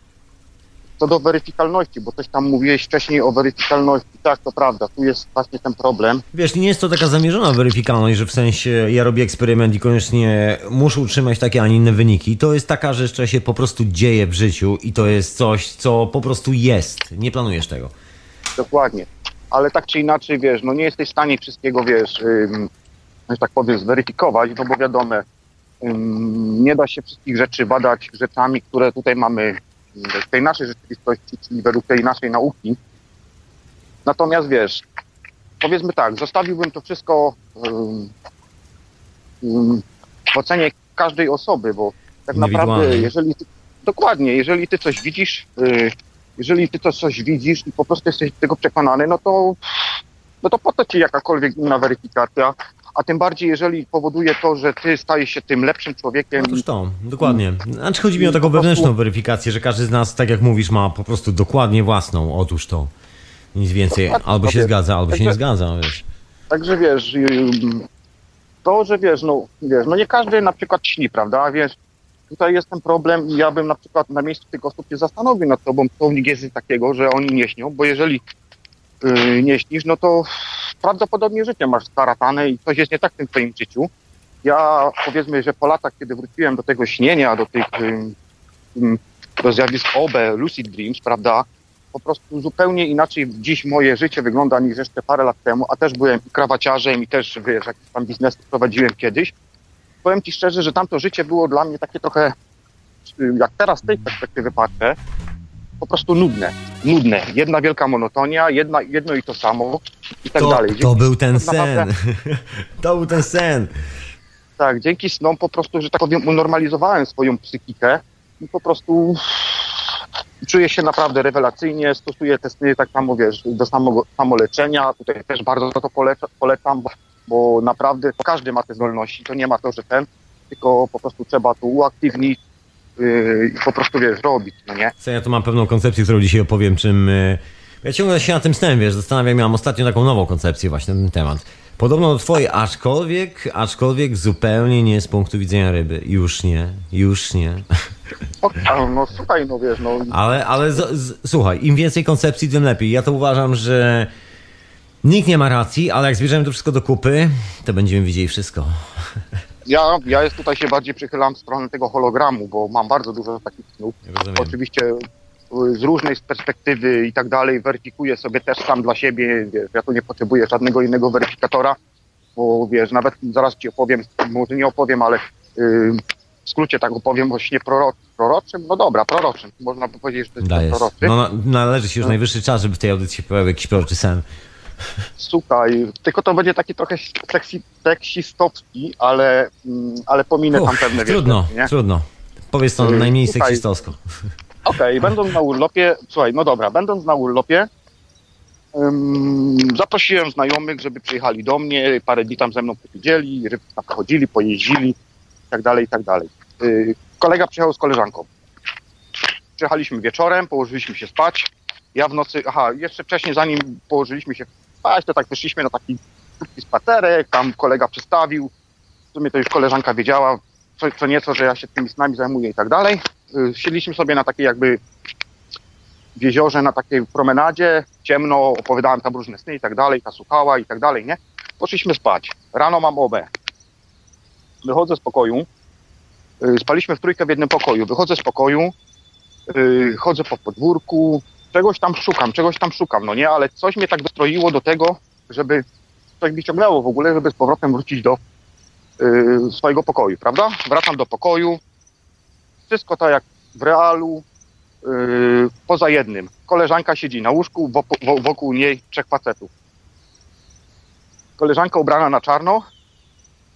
Co do weryfikalności, bo coś tam mówiłeś wcześniej o weryfikalności. Tak, to prawda, tu jest właśnie ten problem. Wiesz, nie jest to taka zamierzona weryfikalność, że w sensie ja robię eksperyment i koniecznie muszę utrzymać takie, a nie inne wyniki. To jest taka rzecz, która się po prostu dzieje w życiu i to jest coś, co po prostu jest. Nie planujesz tego. Dokładnie. Ale tak czy inaczej, wiesz, no nie jesteś w stanie wszystkiego, wiesz, ym, że tak powiem, zweryfikować, no bo wiadomo, ym, nie da się wszystkich rzeczy badać rzeczami, które tutaj mamy w tej naszej rzeczywistości, czyli według tej naszej nauki. Natomiast wiesz, powiedzmy tak, zostawiłbym to wszystko ym, ym, w ocenie każdej osoby, bo tak naprawdę, jeżeli ty, dokładnie, jeżeli ty coś widzisz, y, jeżeli ty to coś widzisz i po prostu jesteś tego przekonany, no to, no to po co ci jakakolwiek inna weryfikacja, a tym bardziej, jeżeli powoduje to, że ty stajesz się tym lepszym człowiekiem. Otóż to, dokładnie. Znaczy chodzi mi o taką wewnętrzną weryfikację, że każdy z nas, tak jak mówisz, ma po prostu dokładnie własną. Otóż to. Nic więcej. Albo się zgadza, albo się nie zgadza, wiesz. Także wiesz, ym, to, że wiesz, no, wiesz, no nie każdy na przykład śni, prawda, wiesz, tutaj jest ten problem i ja bym na przykład na miejscu tych osób się zastanowił nad tobą, co w nich jest takiego, że oni nie śnią, bo jeżeli yy, nie śnisz, no to prawdopodobnie życie masz staratane i coś jest nie tak w tym twoim życiu. Ja powiedzmy, że po latach, kiedy wróciłem do tego śnienia, do tych, do zjawisk OB, lucid dreams, prawda, po prostu zupełnie inaczej dziś moje życie wygląda niż jeszcze parę lat temu, a też byłem i krawaciarzem i też, wiesz, jakiś tam biznes prowadziłem kiedyś. Powiem Ci szczerze, że tamto życie było dla mnie takie trochę, jak teraz z tej perspektywy patrzę, po prostu nudne. Nudne. Jedna wielka monotonia, jedna, jedno i to samo i tak To, dalej. to był ten tak naprawdę- sen. [LAUGHS] To był ten sen. Tak, dzięki snom po prostu, że tak powiem, unormalizowałem swoją psychikę i po prostu czuję się naprawdę rewelacyjnie, stosuję te sny tak samo, wiesz, do samo, samoleczenia. Tutaj też bardzo to poleca, polecam, bo, bo naprawdę każdy ma te zdolności. To nie ma to, że ten, tylko po prostu trzeba to uaktywnić yy, i po prostu, wiesz, robić, no nie? Co ja tu mam pewną koncepcję, którą dzisiaj opowiem, czym... y, Ja ciągle się na tym snem, wiesz, zastanawiam, miałem ostatnio taką nową koncepcję właśnie na ten temat. Podobno do twojej, aczkolwiek, aczkolwiek zupełnie nie z punktu widzenia ryby. Już nie, już nie. O, a, no słuchaj, no wiesz, no Ale, ale z, z, słuchaj, im więcej koncepcji, tym lepiej. Ja to uważam, że nikt nie ma racji, ale jak zbierzemy to wszystko do kupy, to będziemy widzieli wszystko. [LAUGHS] ja, ja jest tutaj się bardziej przychylam w stronę tego hologramu, bo mam bardzo dużo takich snów. Rozumiem. Oczywiście y, z różnej perspektywy i tak dalej weryfikuję sobie też sam dla siebie, wiesz, ja tu nie potrzebuję żadnego innego weryfikatora, bo wiesz, nawet zaraz ci opowiem, może nie opowiem, ale y, w skrócie tak opowiem o śnie proro proroczym, no dobra, proroczym, można by powiedzieć, że to jest proroczy. No, na- należy się już najwyższy czas, żeby w tej audycji się pojawił jakiś proroczy sen. Słuchaj, tylko to będzie taki trochę seksi, seksistowski, ale, mm, ale pominę tam Uff, pewne trudno, nie? trudno. Powiedz to Y, najmniej słuchaj. seksistowsko. Okej, [LAUGHS] będąc na urlopie, słuchaj, no dobra, będąc na urlopie, ym, zaprosiłem znajomych, żeby przyjechali do mnie, parę dni tam ze mną posiedzieli, ryb- tam pochodzili, pojeździli i tak dalej, i tak dalej. Yy, kolega przyjechał z koleżanką. Przyjechaliśmy wieczorem, położyliśmy się spać. Ja w nocy, aha, jeszcze wcześniej zanim położyliśmy się spać, to tak wyszliśmy na taki krótki spacerek, tam kolega przestawił. W sumie to już koleżanka wiedziała, co, co nieco, że ja się tymi snami zajmuję i tak dalej. Y, Siedliśmy sobie na takiej jakby w jeziorze, na takiej promenadzie, ciemno, opowiadałem tam różne sny i tak dalej, ta słuchała i tak dalej, nie? Poszliśmy spać. Rano mam obę. Wychodzę z pokoju. Y, Spaliśmy w trójkę w jednym pokoju. Wychodzę z pokoju, y, chodzę po podwórku, czegoś tam szukam, czegoś tam szukam, no nie? Ale coś mnie tak dostroiło do tego, żeby coś mi ciągnęło w ogóle, żeby z powrotem wrócić do y, swojego pokoju, prawda? Wracam do pokoju, wszystko tak jak w realu, yy, poza jednym. Koleżanka siedzi na łóżku, wokół, wo- wokół niej trzech facetów. Koleżanka ubrana na czarno,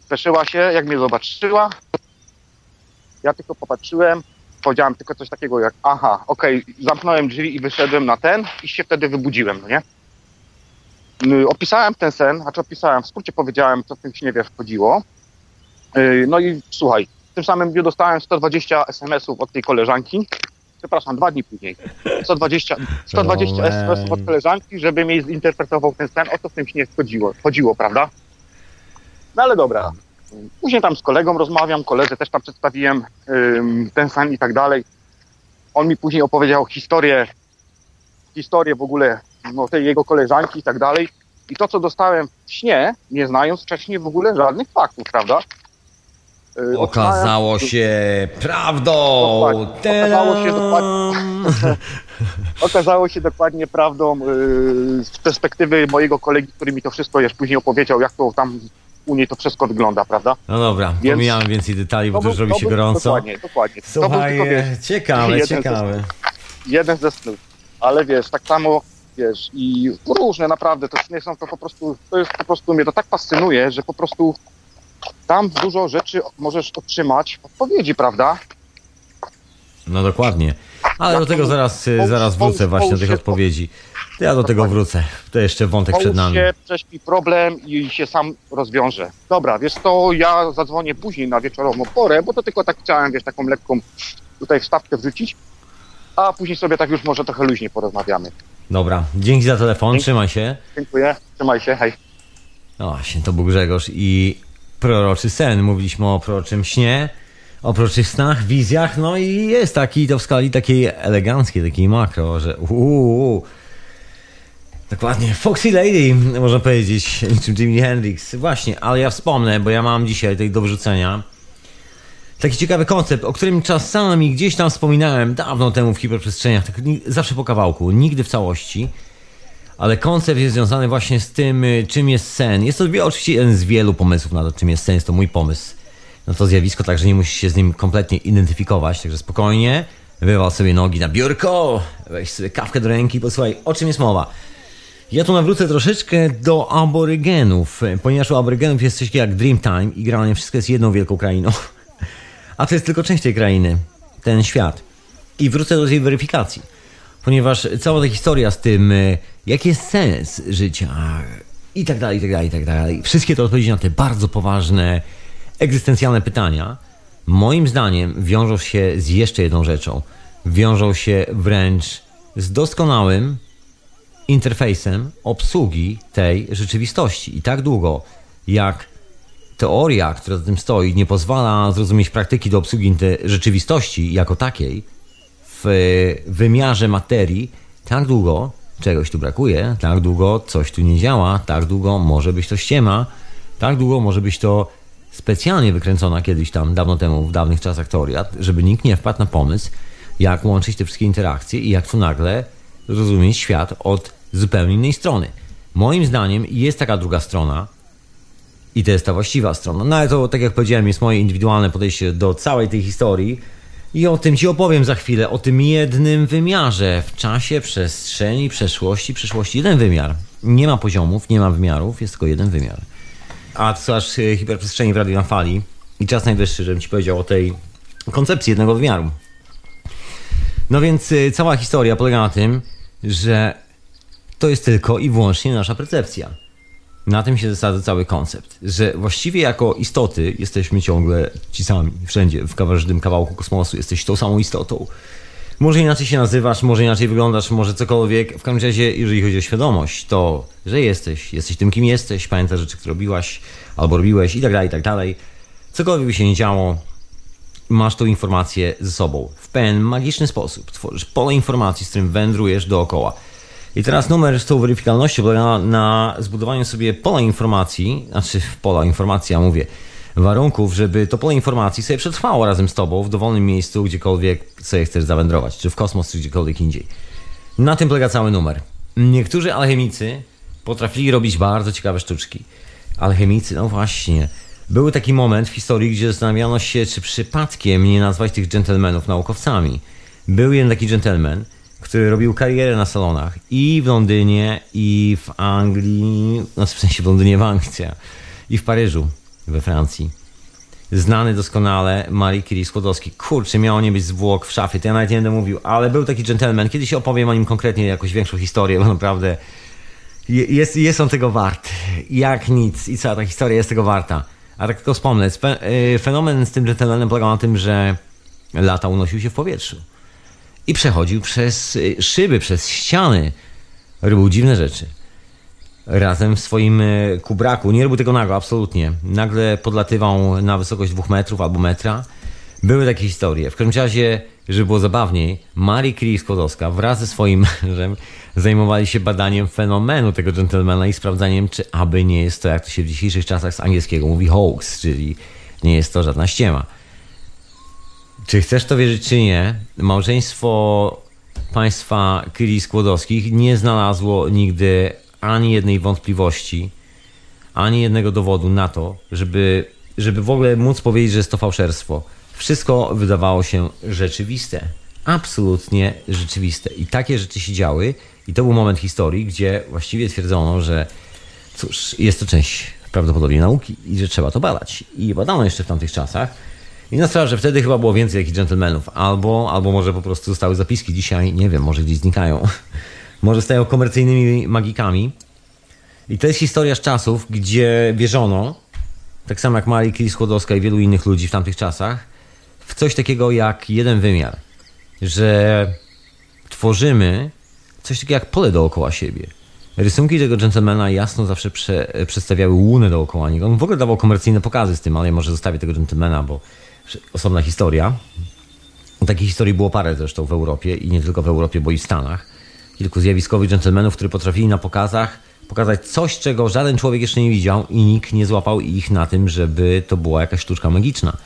speszyła się, jak mnie zobaczyła. Ja tylko popatrzyłem, powiedziałem tylko coś takiego jak aha, okej, zamknąłem drzwi i wyszedłem na ten i się wtedy wybudziłem, no nie? Yy, Opisałem ten sen, znaczy opisałem, w skrócie powiedziałem, co w tym śnie wiesz, chodziło. Yy, No i słuchaj, w tym samym dniu dostałem 120 SMS-ów od tej koleżanki. Przepraszam, dwa dni później. 120, 120 Roman. SMS-ów od koleżanki, żeby mi zinterpretował ten sen, o co w tym śnie chodziło, chodziło prawda? No ale dobra. Później tam z kolegą rozmawiam, koledze też tam przedstawiłem ten sen i tak dalej. On mi później opowiedział historię, historię w ogóle no, tej jego koleżanki i tak dalej. I to, co dostałem w śnie, nie znając wcześniej w ogóle żadnych faktów, prawda? Yy, Okazało się prawdą! Dokładnie. Okazało się Tadam! [LAUGHS] okazało się dokładnie prawdą yy, z perspektywy mojego kolegi, który mi to wszystko już później opowiedział, jak to tam u niej to wszystko wygląda, prawda? No dobra, Więc- pomijamy więcej detali, bo To już był- robi to się był- gorąco. Dokładnie, dokładnie. To był Słuchaj, tylko, wiesz, ciekawe, jeden ze ciekawe. jeden ze snów. Ale wiesz, tak samo, wiesz, i różne naprawdę, to sny są to po prostu, to jest po prostu, mnie to tak fascynuje, że po prostu tam dużo rzeczy możesz otrzymać odpowiedzi, prawda? No dokładnie. Ale do tego zaraz, zaraz wrócę właśnie do tych odpowiedzi. Ja do tego wrócę. To jeszcze wątek przed nami. się, prześpi problem i się sam rozwiąże. Dobra, wiesz to ja zadzwonię później na wieczorową porę, bo to tylko tak chciałem, wiesz, taką lekką tutaj wstawkę wrzucić, a później sobie tak już może trochę luźniej porozmawiamy. Dobra, dzięki za telefon, Dzięki. trzymaj się. Dziękuję, trzymaj się, hej. No właśnie, to był Grzegorz i proroczy sen. Mówiliśmy o proroczym śnie, o proroczych snach, wizjach, no i jest taki to w skali takiej eleganckiej, takiej makro, że uuu. Dokładnie, Foxy Lady, można powiedzieć, niczym Jimi Hendrix. Właśnie, ale ja wspomnę, bo ja mam dzisiaj tutaj do wyrzucenia taki ciekawy koncept, o którym czasami gdzieś tam wspominałem dawno temu w hiperprzestrzeniach, tak zawsze po kawałku, nigdy w całości. Ale koncept jest związany właśnie z tym, y, czym jest sen. Jest to oczywiście jeden z wielu pomysłów na to, czym jest sen. Jest to mój pomysł na to zjawisko, także nie musisz się z nim kompletnie identyfikować. Także spokojnie, wywal sobie nogi na biurko, weź sobie kawkę do ręki i posłuchaj, o czym jest mowa. Ja tu nawrócę troszeczkę do aborygenów, ponieważ u aborygenów jest coś takiego jak Dreamtime i generalnie wszystko jest jedną wielką krainą. [LAUGHS] A to jest tylko część tej krainy, ten świat. I wrócę do tej weryfikacji, ponieważ cała ta historia z tym, y, jaki jest sens życia i tak dalej, i tak dalej, i tak dalej. Wszystkie te odpowiedzi na te bardzo poważne, egzystencjalne pytania, moim zdaniem wiążą się z jeszcze jedną rzeczą. Wiążą się wręcz z doskonałym interfejsem obsługi tej rzeczywistości. I tak długo, jak teoria, która za tym stoi, nie pozwala zrozumieć praktyki do obsługi rzeczywistości jako takiej w wymiarze materii, tak długo czegoś tu brakuje, tak długo coś tu nie działa, tak długo może być to ściema, tak długo może być to specjalnie wykręcona kiedyś tam, dawno temu, w dawnych czasach teoria, żeby nikt nie wpadł na pomysł, jak łączyć te wszystkie interakcje i jak tu nagle zrozumieć świat od zupełnie innej strony. Moim zdaniem jest taka druga strona, i to jest ta właściwa strona. No ale to, tak jak powiedziałem, jest moje indywidualne podejście do całej tej historii. I o tym Ci opowiem za chwilę, o tym jednym wymiarze w czasie, przestrzeni, przeszłości, przyszłości. Jeden wymiar. Nie ma poziomów, nie ma wymiarów, jest tylko jeden wymiar. A ty słuchasz e, hiperprzestrzeni w Radio na Fali i czas najwyższy, żebym Ci powiedział o tej koncepcji jednego wymiaru. No więc e, cała historia polega na tym, że to jest tylko i wyłącznie nasza percepcja. Na tym się zasadza cały koncept, że właściwie jako istoty jesteśmy ciągle ci sami, wszędzie, w każdym kawałku kosmosu jesteś tą samą istotą. Może inaczej się nazywasz, może inaczej wyglądasz, może cokolwiek. W każdym razie, jeżeli chodzi o świadomość, to, że jesteś, jesteś tym, kim jesteś, pamiętasz rzeczy, które robiłaś albo robiłeś i tak dalej, i tak dalej. Cokolwiek by się nie działo, masz tą informację ze sobą w pewien magiczny sposób. Tworzysz pole informacji, z którym wędrujesz dookoła. I teraz numer z tą weryfikalnością polega na, na zbudowaniu sobie pola informacji, znaczy pola informacji, ja mówię, warunków, żeby to pole informacji sobie przetrwało razem z tobą w dowolnym miejscu, gdziekolwiek sobie chcesz zawędrować, czy w kosmos, czy gdziekolwiek indziej. Na tym polega cały numer. Niektórzy alchemicy potrafili robić bardzo ciekawe sztuczki. Alchemicy, no właśnie. Był taki moment w historii, gdzie zastanawiano się, czy przypadkiem nie nazwać tych dżentelmenów naukowcami. Był jeden taki dżentelmen, który robił karierę na salonach i w Londynie, i w Anglii, no w sensie w Londynie, w Anglii, [LAUGHS] i w Paryżu, we Francji. Znany doskonale Marie Curie Skłodowski. Kurczę, miało nie być zwłok w szafie, to ja nawet nie będę mówił, ale był taki gentleman. Kiedyś opowiem o nim konkretnie jakąś większą historię, bo naprawdę je- jest, jest on tego wart. Jak nic. I cała ta historia jest tego warta. A tak tylko wspomnę, y, fenomen z tym gentlemanem polegał na tym, że lata unosił się w powietrzu. I przechodził przez y, szyby, przez ściany. Robił dziwne rzeczy. Razem w swoim e, kubraku. Nie robił tego nago, absolutnie. Nagle podlatywał na wysokość dwóch metrów albo metra. Były takie historie. W każdym razie, żeby było zabawniej, Marie Curie Skłodowska wraz ze swoim [LAUGHS] mężem zajmowali się badaniem fenomenu tego dżentelmena i sprawdzaniem, czy aby nie jest to, jak to się w dzisiejszych czasach z angielskiego mówi, hoax, czyli nie jest to żadna ściema. Czy chcesz to wierzyć, czy nie, małżeństwo państwa Curie Skłodowskich nie znalazło nigdy ani jednej wątpliwości, ani jednego dowodu na to, żeby, żeby w ogóle móc powiedzieć, że jest to fałszerstwo. Wszystko wydawało się rzeczywiste. Absolutnie rzeczywiste. I takie rzeczy się działy, i to był moment historii, gdzie właściwie twierdzono, że cóż, jest to część prawdopodobnie nauki i że trzeba to badać. I badano jeszcze w tamtych czasach. I na sprawę, że wtedy chyba było więcej takich dżentelmenów. Albo, albo może po prostu zostały zapiski. Dzisiaj, nie wiem, może gdzieś znikają. Może stają komercyjnymi magikami. I to jest historia z czasów, gdzie wierzono, tak samo jak Marii Curie Skłodowska i wielu innych ludzi w tamtych czasach, w coś takiego jak jeden wymiar. Że tworzymy coś takiego jak pole dookoła siebie. Rysunki tego gentlemana jasno zawsze prze, przedstawiały łunę dookoła niego. On w ogóle dawał komercyjne pokazy z tym, ale ja może zostawię tego gentlemana, bo osobna historia. Takich historii było parę zresztą w Europie i nie tylko w Europie, bo i w Stanach. Kilku zjawiskowych dżentelmenów, którzy potrafili na pokazach pokazać coś, czego żaden człowiek jeszcze nie widział i nikt nie złapał ich na tym, żeby to była jakaś sztuczka magiczna.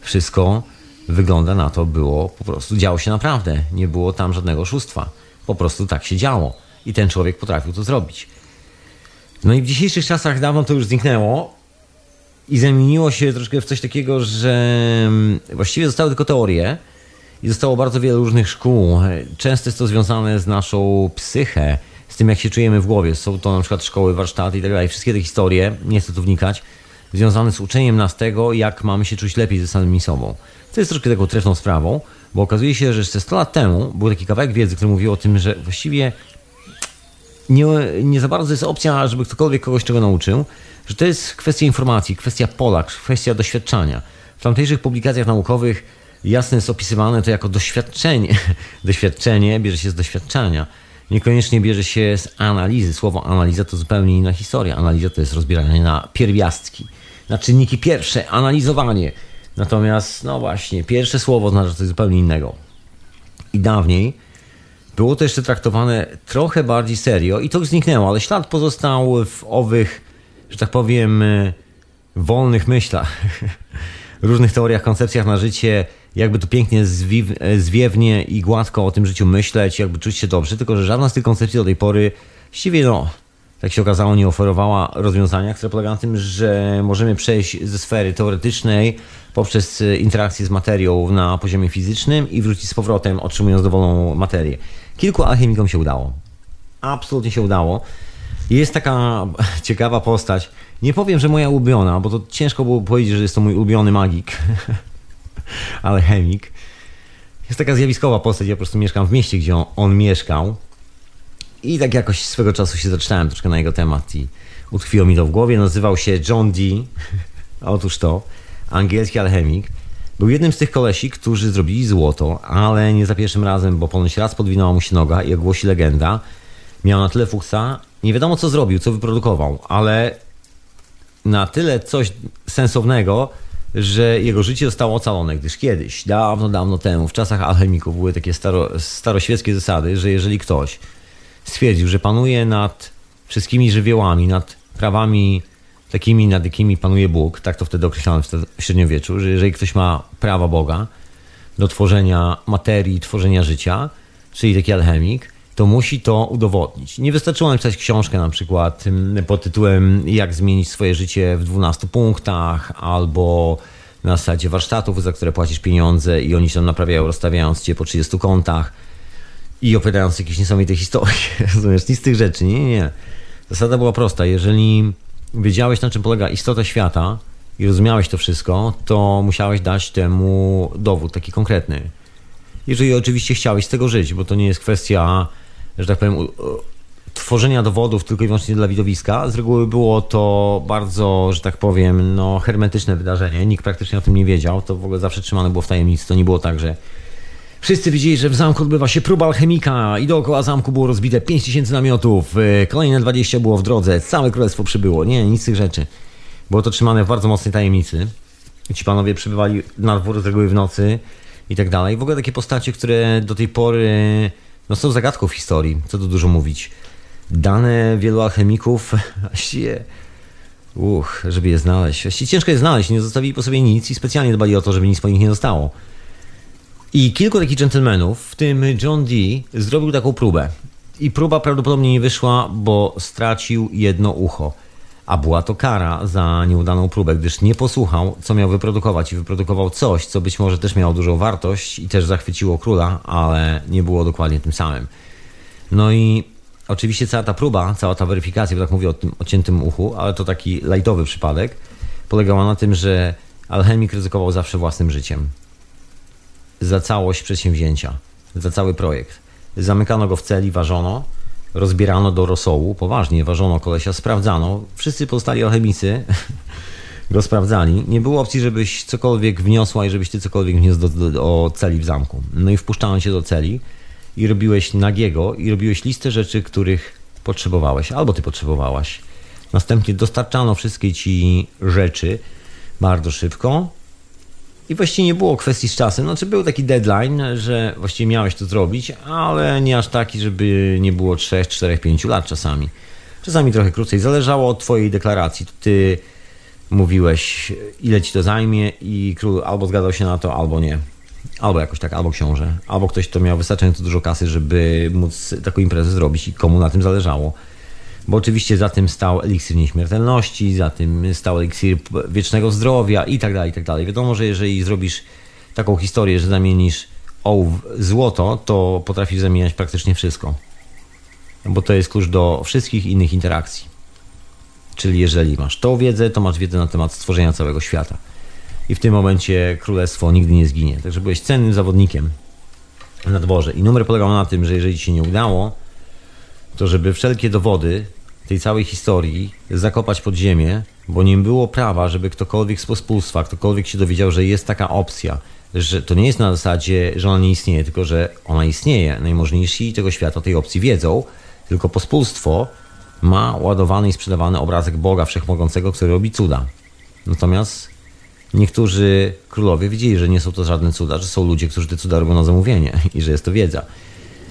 Wszystko wygląda na to, było po prostu, działo się naprawdę. Nie było tam żadnego oszustwa. Po prostu tak się działo. I ten człowiek potrafił to zrobić. No i w dzisiejszych czasach dawno to już zniknęło i zamieniło się troszkę w coś takiego, że mm, właściwie zostały tylko teorie i zostało bardzo wiele różnych szkół. Często jest to związane z naszą psychę, z tym jak się czujemy w głowie. Są to na przykład szkoły, warsztaty i tak dalej. Wszystkie te historie, nie chcę tu wnikać, związane z uczeniem nas tego, jak mamy się czuć lepiej ze samymi sobą. To jest troszkę taką trefną sprawą, bo okazuje się, że jeszcze 100 lat temu był taki kawałek wiedzy, który mówił o tym, że właściwie nie, nie za bardzo jest opcja, żeby ktokolwiek kogoś czego nauczył, że to jest kwestia informacji, kwestia pola, kwestia doświadczania. W tamtejszych publikacjach naukowych jasne jest opisywane to jako doświadczenie. [LAUGHS] Doświadczenie bierze się z doświadczenia. Niekoniecznie bierze się z analizy. Słowo analiza to zupełnie inna historia. Analiza to jest rozbieranie na pierwiastki, na czynniki pierwsze, analizowanie. Natomiast, no właśnie, pierwsze słowo oznacza coś zupełnie innego. I dawniej było to jeszcze traktowane trochę bardziej serio i to już zniknęło, ale ślad pozostał w owych, że tak powiem, e, wolnych myślach, [LAUGHS] różnych teoriach, koncepcjach na życie, jakby tu pięknie, zwiewnie i gładko o tym życiu myśleć, jakby czuć się dobrze, tylko że żadna z tych koncepcji do tej pory właściwie, no, tak się okazało, nie oferowała rozwiązania, które polega na tym, że możemy przejść ze sfery teoretycznej poprzez e, interakcję z materią na poziomie fizycznym i wrócić z powrotem, otrzymując dowolną materię. Kilku alchemikom się udało. Absolutnie się udało. Jest taka [LAUGHS] ciekawa postać. Nie powiem, że moja ulubiona, bo to ciężko było powiedzieć, że jest to mój ulubiony magik. [LAUGHS] Alchemik. Jest taka zjawiskowa postać. Ja po prostu mieszkam w mieście, gdzie on, on mieszkał. I tak jakoś swego czasu się zaczynałem troszkę na jego temat i utkwiło mi to w głowie. Nazywał się John Dee. [LAUGHS] Otóż to, angielski alchemik. Był jednym z tych kolesi, którzy zrobili złoto, ale nie za pierwszym razem, bo ponoć raz podwinęła mu się noga i jak głosi legenda, miał na tyle fuksa, nie wiadomo co zrobił, co wyprodukował, ale na tyle coś sensownego, że jego życie zostało ocalone, gdyż kiedyś, dawno, dawno temu, w czasach alchemików były takie staro, staroświeckie zasady, że jeżeli ktoś stwierdził, że panuje nad wszystkimi żywiołami, nad prawami takimi, nad jakimi panuje Bóg, tak to wtedy określano w średniowieczu, że jeżeli ktoś ma prawa Boga do tworzenia materii, tworzenia życia, czyli taki alchemik, to musi to udowodnić. Nie wystarczyło napisać książkę na przykład pod tytułem Jak zmienić swoje życie w 12 punktach albo na zasadzie warsztatów, za które płacisz pieniądze i oni się tam naprawiają, rozstawiając cię po 30 kątach i opowiadając jakieś niesamowite historie. [LAUGHS] Rozumiesz, nic z tych rzeczy. Nie, nie, nie. Zasada była prosta. Jeżeli wiedziałeś, na czym polega istota świata i rozumiałeś to wszystko, to musiałeś dać temu dowód taki konkretny. Jeżeli oczywiście chciałeś z tego żyć, bo to nie jest kwestia, że tak powiem, tworzenia dowodów tylko i wyłącznie dla widowiska. Z reguły było to bardzo, że tak powiem, no, hermetyczne wydarzenie. Nikt praktycznie o tym nie wiedział. To w ogóle zawsze trzymane było w tajemnicy. To nie było tak, że Wszyscy wiedzieli, że w zamku odbywa się próba alchemika i dookoła zamku było rozbite 5000 namiotów, y, kolejne 20 było w drodze, całe królestwo przybyło. Nie, nic z tych rzeczy. Było to trzymane w bardzo mocnej tajemnicy. Ci panowie przybywali na dwór z reguły w nocy i tak dalej. W ogóle takie postacie, które do tej pory no, są zagadką w historii, co tu dużo mówić. Dane wielu alchemików, [LAUGHS] właściwie Uch, żeby je znaleźć. Właściwie ciężko je znaleźć, nie zostawili po sobie nic i specjalnie dbali o to, żeby nic po nich nie zostało. I kilku takich dżentelmenów, w tym John Dee, zrobił taką próbę. I próba prawdopodobnie nie wyszła, bo stracił jedno ucho. A była to kara za nieudaną próbę, gdyż nie posłuchał, co miał wyprodukować i wyprodukował coś, co być może też miało dużą wartość i też zachwyciło króla, ale nie było dokładnie tym samym. No i oczywiście cała ta próba, cała ta weryfikacja, bo tak mówię o tym ociętym uchu, ale to taki lajtowy przypadek, polegała na tym, że alchemik ryzykował zawsze własnym życiem. Za całość przedsięwzięcia, za cały projekt. Zamykano go w celi, ważono, rozbierano do rosołu, poważnie ważono kolesia, sprawdzano. Wszyscy pozostali alchemicy [LAUGHS] go sprawdzali. Nie było opcji, żebyś cokolwiek wniosła i żebyś ty cokolwiek wniósł do, do, do celi w zamku. No i wpuszczano cię do celi i robiłeś nagiego i robiłeś listę rzeczy, których potrzebowałeś, albo ty potrzebowałaś. Następnie dostarczano wszystkie ci rzeczy bardzo szybko i właściwie nie było kwestii z czasem. Znaczy był taki deadline, że właściwie miałeś to zrobić, ale nie aż taki, żeby nie było 3, 4, 5 lat czasami. Czasami trochę krócej. Zależało od twojej deklaracji. Ty mówiłeś, ile ci to zajmie i król albo zgadzał się na to, albo nie. Albo jakoś tak, albo książę, albo ktoś, kto miał wystarczająco dużo kasy, żeby móc taką imprezę zrobić i komu na tym zależało. Bo oczywiście za tym stał eliksir nieśmiertelności, za tym stał eliksir wiecznego zdrowia i tak dalej, i tak dalej. Wiadomo, że jeżeli zrobisz taką historię, że zamienisz ołów złoto, to potrafisz zamieniać praktycznie wszystko. Bo to jest klucz do wszystkich innych interakcji. Czyli jeżeli masz tą wiedzę, to masz wiedzę na temat stworzenia całego świata i w tym momencie królestwo nigdy nie zginie. Także byłeś cennym zawodnikiem na dworze. I numer polegał na tym, że jeżeli ci się nie udało, to żeby wszelkie dowody tej całej historii zakopać pod ziemię, bo nie było prawa, żeby ktokolwiek z pospólstwa, ktokolwiek się dowiedział, że jest taka opcja, że to nie jest na zasadzie, że ona nie istnieje, tylko że ona istnieje. Najmożniejsi tego świata tej opcji wiedzą, tylko pospólstwo ma ładowany i sprzedawany obrazek Boga Wszechmogącego, który robi cuda. Natomiast Niektórzy królowie widzieli, że nie są to żadne cuda, że są ludzie, którzy te cuda robią na zamówienie i że jest to wiedza.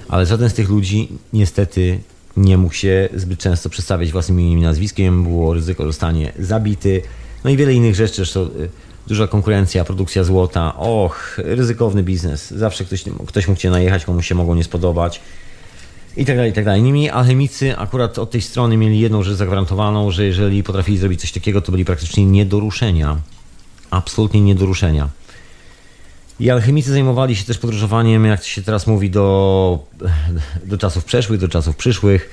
Ale żaden z tych ludzi niestety nie mógł się zbyt często przedstawiać własnym imieniem i nazwiskiem, było ryzyko, że zostanie zabity, no i wiele innych rzeczy, zresztą y, duża konkurencja, produkcja złota, och, ryzykowny biznes, zawsze ktoś, ktoś mógł cię najechać, komuś się mogło nie spodobać. I tak dalej, i tak dalej. Niemniej alchemicy akurat od tej strony mieli jedną rzecz zagwarantowaną, że jeżeli potrafili zrobić coś takiego, to byli praktycznie nie do ruszenia. Absolutnie nie do ruszenia. I alchemicy zajmowali się też podróżowaniem, jak się teraz mówi, do, do czasów przeszłych, do czasów przyszłych.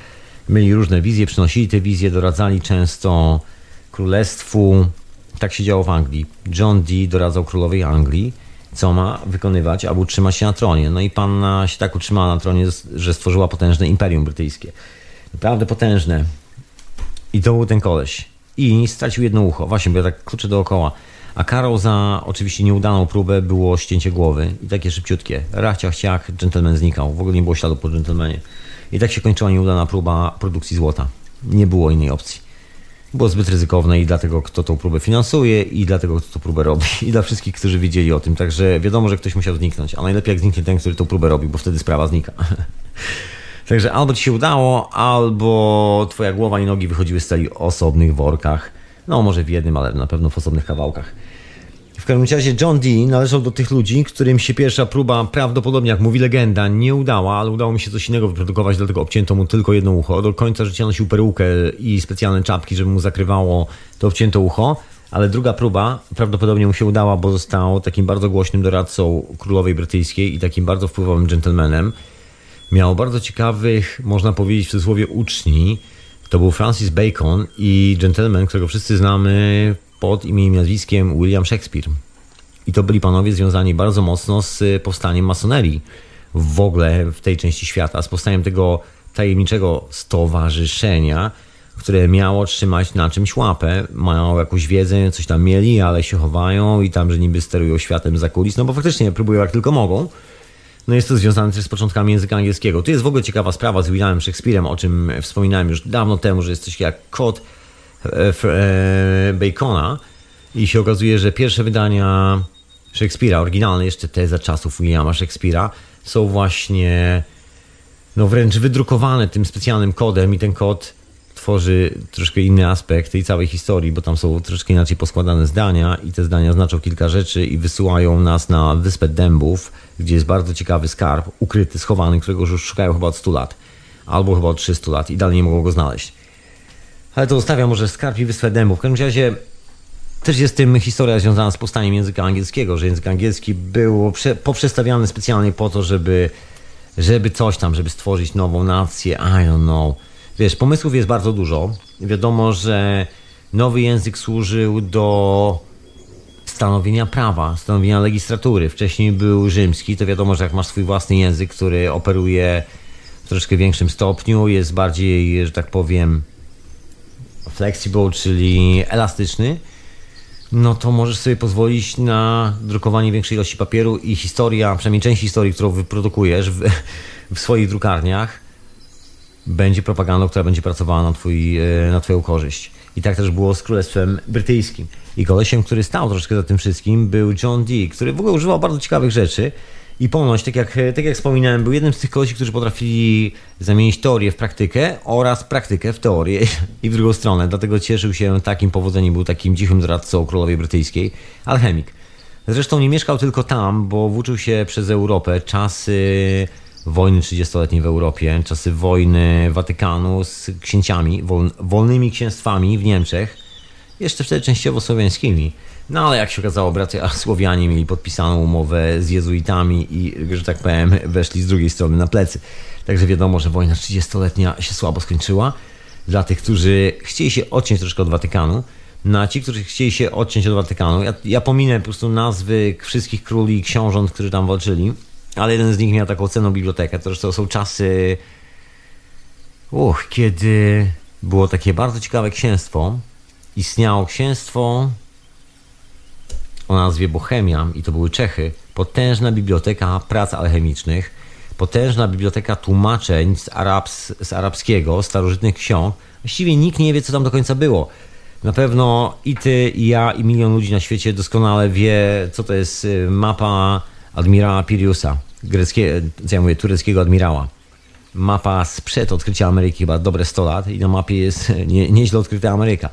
Mieli różne wizje, przynosili te wizje, doradzali często królestwu. Tak się działo w Anglii. John Dee doradzał królowej Anglii, co ma wykonywać, aby utrzymać się na tronie. No i panna się tak utrzymała na tronie, że stworzyła potężne imperium brytyjskie. Naprawdę potężne. I to był ten koleś. I stracił jedno ucho. Właśnie, bo ja tak kluczę dookoła. A karą za oczywiście nieudaną próbę było ścięcie głowy i takie szybciutkie. Rachciach, ciach, dżentelmen znikał. W ogóle nie było śladu po dżentelmenie. I tak się kończyła nieudana próba produkcji złota. Nie było innej opcji. Było zbyt ryzykowne i dlatego kto tą próbę finansuje i dlatego kto tą próbę robi. [LAUGHS] I dla wszystkich, którzy wiedzieli o tym. Także wiadomo, że ktoś musiał zniknąć. A najlepiej jak zniknie ten, który tą próbę robi, bo wtedy sprawa znika. [LAUGHS] Także albo ci się udało, albo twoja głowa i nogi wychodziły z celi osobnych workach. No może w jednym, ale na pewno w osobnych kawałkach. W każdym razie John Dee należał do tych ludzi, którym się pierwsza próba prawdopodobnie, jak mówi legenda, nie udała, ale udało mi się coś innego wyprodukować, dlatego obcięto mu tylko jedno ucho. Do końca życia nosił perukę i specjalne czapki, żeby mu zakrywało to obcięte ucho. Ale druga próba prawdopodobnie mu się udała, bo został takim bardzo głośnym doradcą królowej brytyjskiej i takim bardzo wpływowym gentlemanem. Miał bardzo ciekawych, można powiedzieć w cudzysłowie, uczni. To był Francis Bacon i gentleman, którego wszyscy znamy pod imieniem i nazwiskiem William Shakespeare. I to byli panowie związani bardzo mocno z powstaniem masonerii w ogóle w tej części świata, z powstaniem tego tajemniczego stowarzyszenia, które miało trzymać na czymś łapę. Mają jakąś wiedzę, coś tam mieli, ale się chowają i tam, że niby sterują światem za kulis, no bo faktycznie próbują jak tylko mogą. No jest to związane też z początkami języka angielskiego. Tu jest w ogóle ciekawa sprawa z Williamem Shakespeare'em, o czym wspominałem już dawno temu, że jest coś jak kod e, e, Bacona i się okazuje, że pierwsze wydania Shakespeare'a, oryginalne jeszcze te za czasów Williama Shakespeare'a, są właśnie no wręcz wydrukowane tym specjalnym kodem i ten kod tworzy troszkę inny aspekt tej całej historii, bo tam są troszkę inaczej poskładane zdania i te zdania znaczą kilka rzeczy i wysyłają nas na Wyspę Dębów, gdzie jest bardzo ciekawy skarb, ukryty, schowany, którego już szukają chyba od 100 lat, albo chyba od 300 lat i dalej nie mogą go znaleźć. Ale to zostawiam może skarb i Wyspę Dębów. W każdym razie też jest tym historia związana z powstaniem języka angielskiego, że język angielski był poprzestawiany specjalnie po to, żeby, żeby coś tam, żeby stworzyć nową nację, I don't know Wiesz, pomysłów jest bardzo dużo. Wiadomo, że nowy język służył do stanowienia prawa, stanowienia legislatury. Wcześniej był rzymski, to wiadomo, że jak masz swój własny język, który operuje w troszkę większym stopniu, jest bardziej, że tak powiem, flexible, czyli elastyczny, no to możesz sobie pozwolić na drukowanie większej ilości papieru i historia, przynajmniej część historii, którą wyprodukujesz w, [LAUGHS] w swoich drukarniach, będzie propagandą, która będzie pracowała na, twój, e, na twoją korzyść. I tak też było z Królestwem Brytyjskim. I kolesiem, który stał troszkę za tym wszystkim, był John Dee, który w ogóle używał bardzo ciekawych rzeczy. I ponoć, tak jak, tak jak wspominałem, był jednym z tych kolesi, którzy potrafili zamienić teorię w praktykę oraz praktykę w teorię [LAUGHS] i w drugą stronę. Dlatego cieszył się takim powodzeniem, był takim cichym doradcą królowej brytyjskiej. Alchemik. Zresztą nie mieszkał tylko tam, bo włóczył się przez Europę czasy wojny 30-letniej w Europie, czasy wojny Watykanu z księciami, wol, wolnymi księstwami w Niemczech, jeszcze wtedy częściowo słowiańskimi. No ale jak się okazało, bracia Słowianie mieli podpisaną umowę z jezuitami i, że tak powiem, weszli z drugiej strony na plecy. Także wiadomo, że wojna 30-letnia się słabo skończyła. Dla tych, którzy chcieli się odciąć troszkę od Watykanu, na ci, którzy chcieli się odciąć od Watykanu, ja, ja pominę po prostu nazwy wszystkich króli i książąt, którzy tam walczyli, ale jeden z nich miał taką cenną bibliotekę. To, to są czasy, uch, kiedy było takie bardzo ciekawe księstwo. Istniało księstwo o nazwie Bohemia i to były Czechy. Potężna biblioteka prac alchemicznych, potężna biblioteka tłumaczeń z, arabs, z arabskiego, starożytnych ksiąg. Właściwie nikt nie wie, co tam do końca było. Na pewno i ty, i ja, i milion ludzi na świecie doskonale wie, co to jest y, mapa admirała Piriusa greckiego, co ja mówię, tureckiego admirała. Mapa sprzed odkrycia Ameryki, chyba dobre 100 lat i na mapie jest [LAUGHS] nie, nieźle odkryta Ameryka.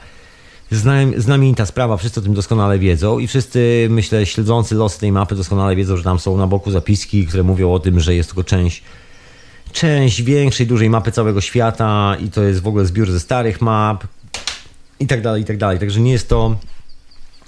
Znamienita sprawa, wszyscy o tym doskonale wiedzą i wszyscy, myślę, śledzący losy tej mapy doskonale wiedzą, że tam są na boku zapiski, które mówią o tym, że jest tylko część część większej, dużej mapy całego świata i to jest w ogóle zbiór ze starych map i tak dalej, i tak dalej. Także nie jest to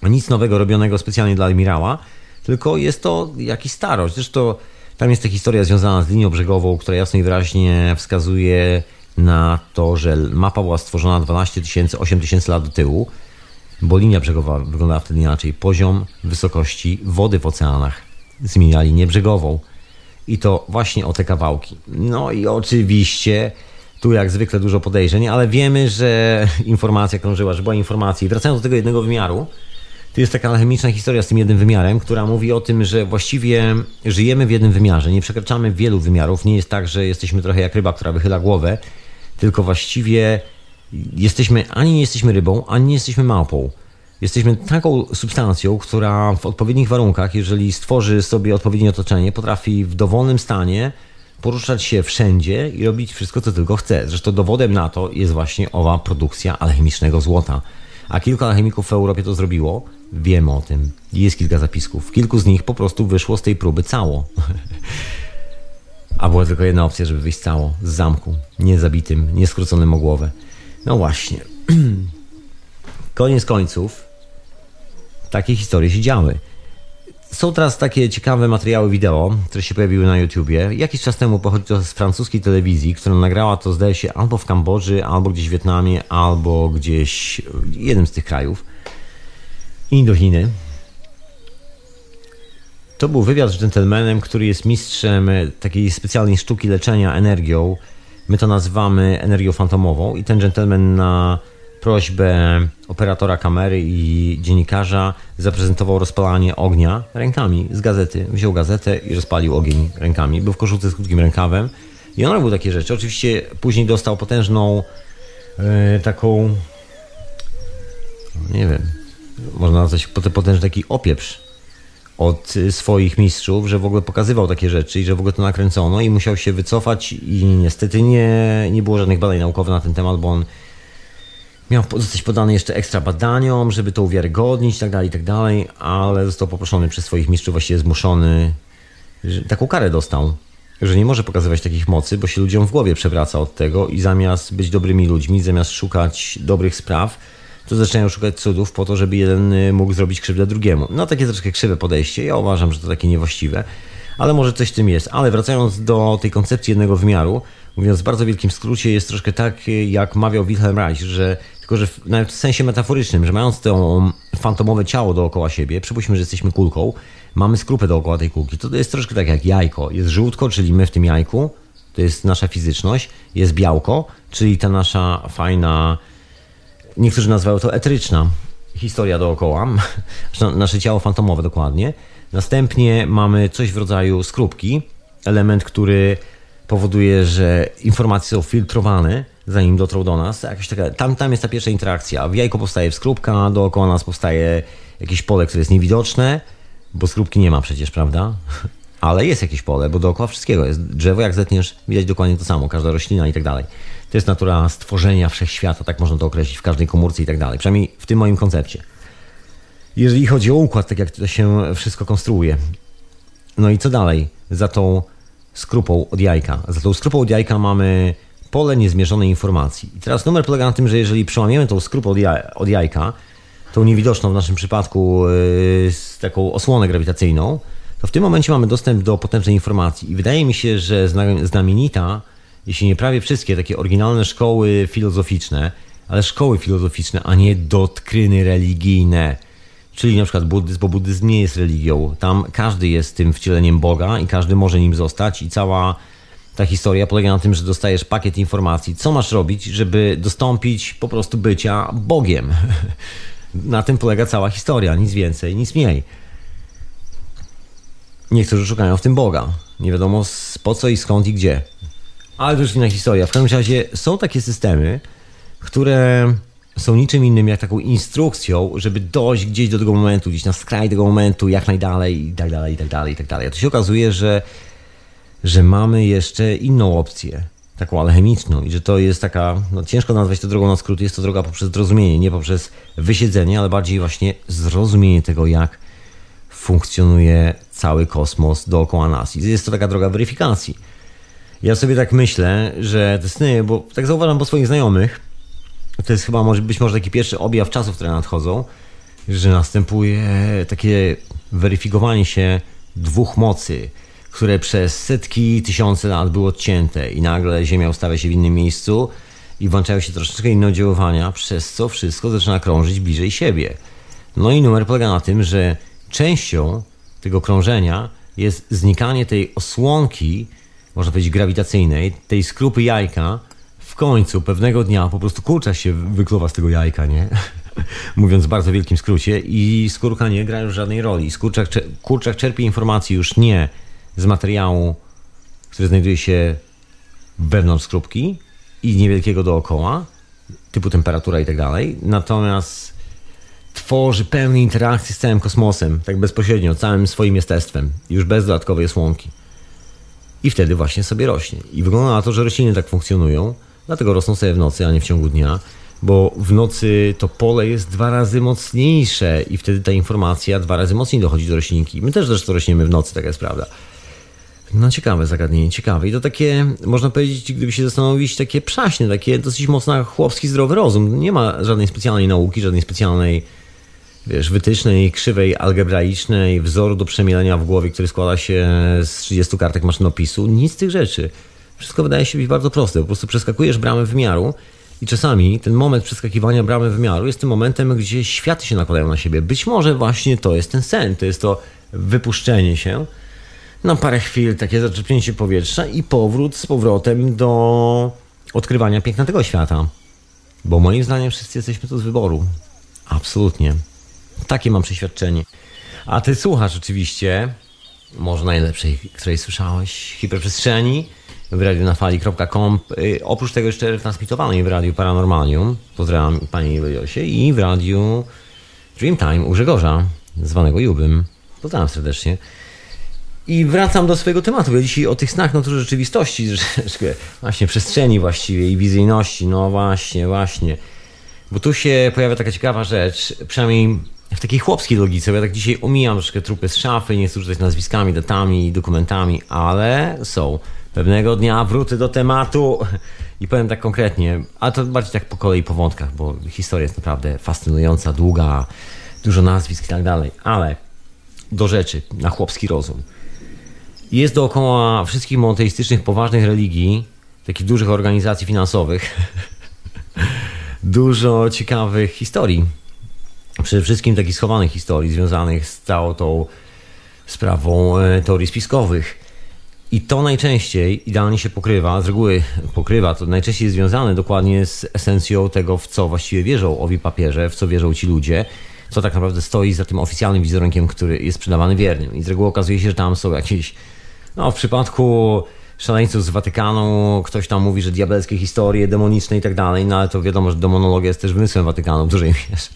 nic nowego robionego specjalnie dla admirała, tylko jest to jakiś starość. Zresztą tam jest ta historia związana z linią brzegową, która jasno i wyraźnie wskazuje na to, że mapa była stworzona 12 tysięcy, 8 tysięcy lat do tyłu, bo linia brzegowa wyglądała wtedy inaczej. Poziom wysokości wody w oceanach zmienia linię brzegową. I to właśnie o te kawałki. No i oczywiście tu jak zwykle dużo podejrzeń, ale wiemy, że [LAUGHS] informacja krążyła, że była informacja. I wracając do tego jednego wymiaru, to jest taka alchemiczna historia z tym jednym wymiarem, która mówi o tym, że właściwie żyjemy w jednym wymiarze, nie przekraczamy wielu wymiarów. Nie jest tak, że jesteśmy trochę jak ryba, która wychyla głowę, tylko właściwie jesteśmy, ani nie jesteśmy rybą, ani nie jesteśmy małpą. Jesteśmy taką substancją, która w odpowiednich warunkach, jeżeli stworzy sobie odpowiednie otoczenie, potrafi w dowolnym stanie poruszać się wszędzie i robić wszystko, co tylko chce. Zresztą dowodem na to jest właśnie owa produkcja alchemicznego złota. A kilku alchemików w Europie to zrobiło. Wiem o tym. Jest kilka zapisków. Kilku z nich po prostu wyszło z tej próby cało. A była tylko jedna opcja, żeby wyjść cało z zamku. Nie zabitym, nie skróconym o głowę. No właśnie. [CLEARS THROAT] Koniec końców takie historie się działy. Są teraz takie ciekawe materiały wideo, które się pojawiły na YouTubie. Jakiś czas temu pochodzi to z francuskiej telewizji, która nagrała to zdaje się albo w Kambodży, albo gdzieś w Wietnamie, albo gdzieś jednym z tych krajów. Indochy. To był wywiad z gentlemanem, który jest mistrzem takiej specjalnej sztuki leczenia energią. My to nazywamy energią fantomową i ten gentleman na prośbę operatora kamery i dziennikarza zaprezentował rozpalanie ognia rękami z gazety. Wziął gazetę i rozpalił ogień rękami. Był w koszulce z krótkim rękawem i on robił takie rzeczy. Oczywiście później dostał potężną yy, taką nie wiem, można nazwać potężny taki opieprz od y, swoich mistrzów, że w ogóle pokazywał takie rzeczy i że w ogóle to nakręcono i musiał się wycofać i niestety nie, nie było żadnych badań naukowych na ten temat, bo on miał zostać podany jeszcze ekstra badaniom, żeby to uwiarygodnić i tak dalej, i tak ale został poproszony przez swoich mistrzów, właściwie zmuszony, że taką karę dostał, że nie może pokazywać takich mocy, bo się ludziom w głowie przewraca od tego i zamiast być dobrymi ludźmi, zamiast szukać dobrych spraw, to zaczynają szukać cudów po to, żeby jeden y, mógł zrobić krzywdę drugiemu. No takie troszkę krzywe podejście. Ja uważam, że to takie niewłaściwe, ale może coś w tym jest. Ale wracając do tej koncepcji jednego wymiaru, mówiąc w bardzo wielkim skrócie, jest troszkę tak, y, jak mawiał Wilhelm Reich, że tylko, że w, w sensie metaforycznym, że mając to fantomowe ciało dookoła siebie, przypuśćmy, że jesteśmy kulką, mamy skrupę dookoła tej kulki, to, to jest troszkę tak jak jajko. Jest żółtko, czyli my w tym jajku, to jest nasza fizyczność, jest białko, czyli ta nasza fajna niektórzy nazywają to etryczna historia dookoła, [LAUGHS] nasze ciało fantomowe dokładnie. Następnie mamy coś w rodzaju skrupki, element, który powoduje, że informacje są filtrowane, zanim dotrą do nas. Jakaś taka, tam, tam jest ta pierwsza interakcja. W jajku powstaje skrupka, dookoła nas powstaje jakieś pole, które jest niewidoczne, bo skrupki nie ma przecież, prawda? Ale jest jakieś pole, bo dookoła wszystkiego jest. Drzewo, jak zetniesz, widać dokładnie to samo, każda roślina i tak dalej. To jest natura stworzenia wszechświata, tak można to określić w każdej komórce i tak dalej. Przynajmniej w tym moim koncepcie. Jeżeli chodzi o układ, tak jak to się wszystko konstruuje. No i co dalej? Za tą skrupą od jajka. Za tą skrupą od jajka mamy pole niezmierzonej informacji. I teraz numer polega na tym, że jeżeli przełamiemy tą skrupę od, jaj od jajka, tą niewidoczną w naszym przypadku yy, taką osłonę grawitacyjną, to w tym momencie mamy dostęp do potężnej informacji. I wydaje mi się, że znamienita jeśli nie prawie wszystkie takie oryginalne szkoły filozoficzne, ale szkoły filozoficzne, a nie dotkryny religijne. Czyli na przykład buddyzm, bo buddyzm nie jest religią. Tam każdy jest tym wcieleniem Boga i każdy może nim zostać i cała ta historia polega na tym, że dostajesz pakiet informacji, co masz robić, żeby dostąpić po prostu bycia Bogiem. [LAUGHS] na tym polega cała historia, nic więcej, nic mniej. Niektórzy szukają w tym Boga. Nie wiadomo po co i skąd i gdzie. Ale to już inna historia. W każdym razie są takie systemy, które są niczym innym jak taką instrukcją, żeby dojść gdzieś do tego momentu, gdzieś na skraj tego momentu, jak najdalej i tak dalej, i tak dalej, i tak dalej. A to się okazuje, że, że mamy jeszcze inną opcję, taką alchemiczną i że to jest taka, no ciężko nazwać to drogą na skrót, jest to droga poprzez zrozumienie, nie poprzez wysiedzenie, ale bardziej właśnie zrozumienie tego, jak funkcjonuje cały kosmos dookoła nas. I jest to taka droga weryfikacji ja sobie tak myślę, że te sny, bo tak zauważam po swoich znajomych, to jest chyba może, być może taki pierwszy objaw czasów, które nadchodzą, że następuje takie weryfikowanie się dwóch mocy, które przez setki, tysiące lat były odcięte i nagle Ziemia ustawia się w innym miejscu i włączają się troszeczkę inne oddziaływania, przez co wszystko zaczyna krążyć bliżej siebie. No i numer polega na tym, że częścią tego krążenia jest znikanie tej osłonki, można powiedzieć, grawitacyjnej, tej skrupy jajka, w końcu pewnego dnia po prostu kurcza się wykluwa z tego jajka, nie? [LAUGHS] Mówiąc w bardzo wielkim skrócie, i skórka nie gra już żadnej roli. Skurczak, kurczak czerpie informacji już nie z materiału, który znajduje się wewnątrz skrupki i niewielkiego dookoła, typu temperatura i tak dalej, natomiast tworzy pełne interakcje z całym kosmosem, tak bezpośrednio, całym swoim jestestwem, już bez dodatkowej osłonki i wtedy właśnie sobie rośnie. I wygląda na to, że rośliny tak funkcjonują, dlatego rosną sobie w nocy, a nie w ciągu dnia, bo w nocy to pole jest dwa razy mocniejsze i wtedy ta informacja dwa razy mocniej dochodzi do roślinki. My też zresztą rośniemy w nocy, taka jest prawda. No ciekawe zagadnienie, ciekawe. I to takie, można powiedzieć, gdyby się zastanowić, takie przaśne, takie dosyć mocno chłopski zdrowy rozum. Nie ma żadnej specjalnej nauki, żadnej specjalnej wiesz, wytycznej, krzywej algebraicznej, wzoru do przemielenia w głowie, który składa się z 30 kartek maszynopisu. Nic z tych rzeczy. Wszystko wydaje się być bardzo proste. Po prostu przeskakujesz bramę wymiaru i czasami ten moment przeskakiwania bramy wymiaru jest tym momentem, gdzie światy się nakładają na siebie. Być może właśnie to jest ten sen, to jest to wypuszczenie się na parę chwil, takie zaczerpnięcie powietrza i powrót z powrotem do odkrywania piękna tego świata. Bo moim zdaniem wszyscy jesteśmy tu z wyboru. Absolutnie. Takie mam przeświadczenie. A ty słuchasz oczywiście, może najlepszej, której słyszałeś, hiperprzestrzeni w radionafali.com. Y, oprócz tego jeszcze transmitowanej w Radiu Paranormalium, pozdrawiam Pani Iliosie, i w Radiu Dreamtime u Grzegorza, zwanego Jubym. Pozdrawiam serdecznie. I wracam do swojego tematu. Ja dzisiaj o tych snach natury rzeczywistości, [LAUGHS] właśnie przestrzeni właściwie i wizyjności. No właśnie, właśnie. Bo tu się pojawia taka ciekawa rzecz, przynajmniej w takiej chłopskiej logice, bo ja tak dzisiaj omijam troszkę trupy z szafy, nie chcę rzucać nazwiskami, datami, dokumentami, ale są. Pewnego dnia wrócę do tematu [LAUGHS] i powiem tak konkretnie, a to bardziej tak po kolei, po wątkach, bo historia jest naprawdę fascynująca, długa, dużo nazwisk i tak dalej, ale do rzeczy, na chłopski rozum. Jest dookoła wszystkich monoteistycznych, poważnych religii, takich dużych organizacji finansowych, [LAUGHS] dużo ciekawych historii. Przede wszystkim takich schowanych historii związanych z całą tą sprawą e, teorii spiskowych. I to najczęściej idealnie się pokrywa, z reguły pokrywa, to najczęściej jest związane dokładnie z esencją tego, w co właściwie wierzą owi papieże, w co wierzą ci ludzie, co tak naprawdę stoi za tym oficjalnym wizerunkiem, który jest sprzedawany wiernym. I z reguły okazuje się, że tam są jakieś, no w przypadku szaleńców z Watykanu, ktoś tam mówi, że diabelskie historie, demoniczne i tak dalej, no ale to wiadomo, że demonologia jest też wymysłem Watykanu w dużej [LAUGHS] mierze.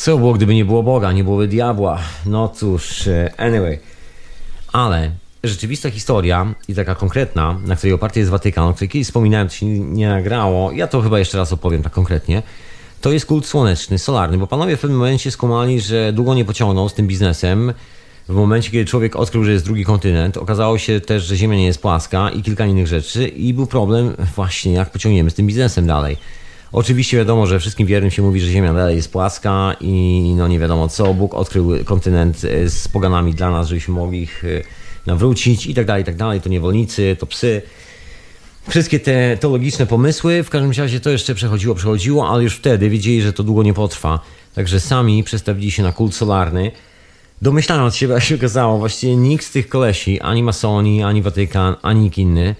Co było, gdyby nie było Boga, nie byłoby diabła? No cóż, e, anyway. Ale rzeczywista historia i taka konkretna, na której oparty jest Watykan, o której kiedyś wspominałem, to się nie nagrało, ja to chyba jeszcze raz opowiem tak konkretnie, to jest kult słoneczny, solarny, bo panowie w pewnym momencie skumali, że długo nie pociągną z tym biznesem. W momencie, kiedy człowiek odkrył, że jest drugi kontynent, okazało się też, że Ziemia nie jest płaska i kilka innych rzeczy i był problem właśnie, jak pociągniemy z tym biznesem dalej. Oczywiście wiadomo, że wszystkim wiernym się mówi, że Ziemia dalej jest płaska i no nie wiadomo co. Bóg odkrył kontynent e, z poganami dla nas, żebyśmy mogli ich e, nawrócić i tak dalej, i tak dalej. To niewolnicy, to psy. Wszystkie te teologiczne pomysły, w każdym razie to jeszcze przechodziło, przechodziło, ale już wtedy wiedzieli, że to długo nie potrwa. Także sami przestawili się na kult solarny. Domyślając się, jak się okazało, właściwie nikt z tych kolesi, ani masoni, ani Watykan, ani nikt inny,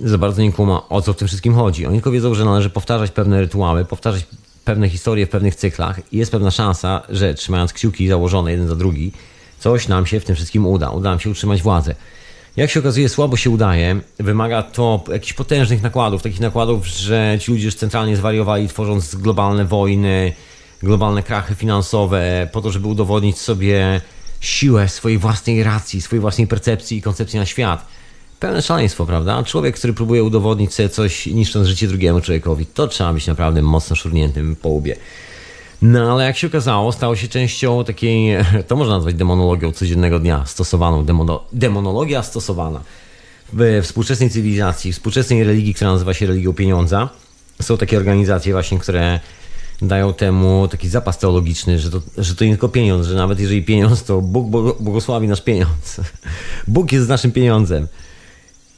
za bardzo nie kuma, o co w tym wszystkim chodzi. Oni tylko wiedzą, że należy powtarzać pewne rytuały, powtarzać pewne historie w pewnych cyklach i jest pewna szansa, że trzymając kciuki założone jeden za drugi, coś nam się w tym wszystkim uda. Uda nam się utrzymać władzę. Jak się okazuje, słabo się udaje. Wymaga to jakichś potężnych nakładów, takich nakładów, że ci ludzie już centralnie zwariowali, tworząc globalne wojny, globalne krachy finansowe, po to, żeby udowodnić sobie siłę swojej własnej racji, swojej własnej percepcji i koncepcji na świat pełne szaleństwo, prawda? Człowiek, który próbuje udowodnić sobie coś, niszcząc życie drugiemu człowiekowi, to trzeba być naprawdę mocno szurniętym po łbie. No ale jak się okazało, stało się częścią takiej, [LAUGHS] to można nazwać demonologią codziennego dnia, stosowaną, demono, demonologia stosowana w współczesnej cywilizacji, współczesnej religii, która nazywa się religią pieniądza. Są takie organizacje właśnie, które dają temu taki zapas teologiczny, że to, że to nie tylko pieniądz, że nawet jeżeli pieniądz, to Bóg błogosławi nasz pieniądz. [LAUGHS] Bóg jest naszym pieniądzem.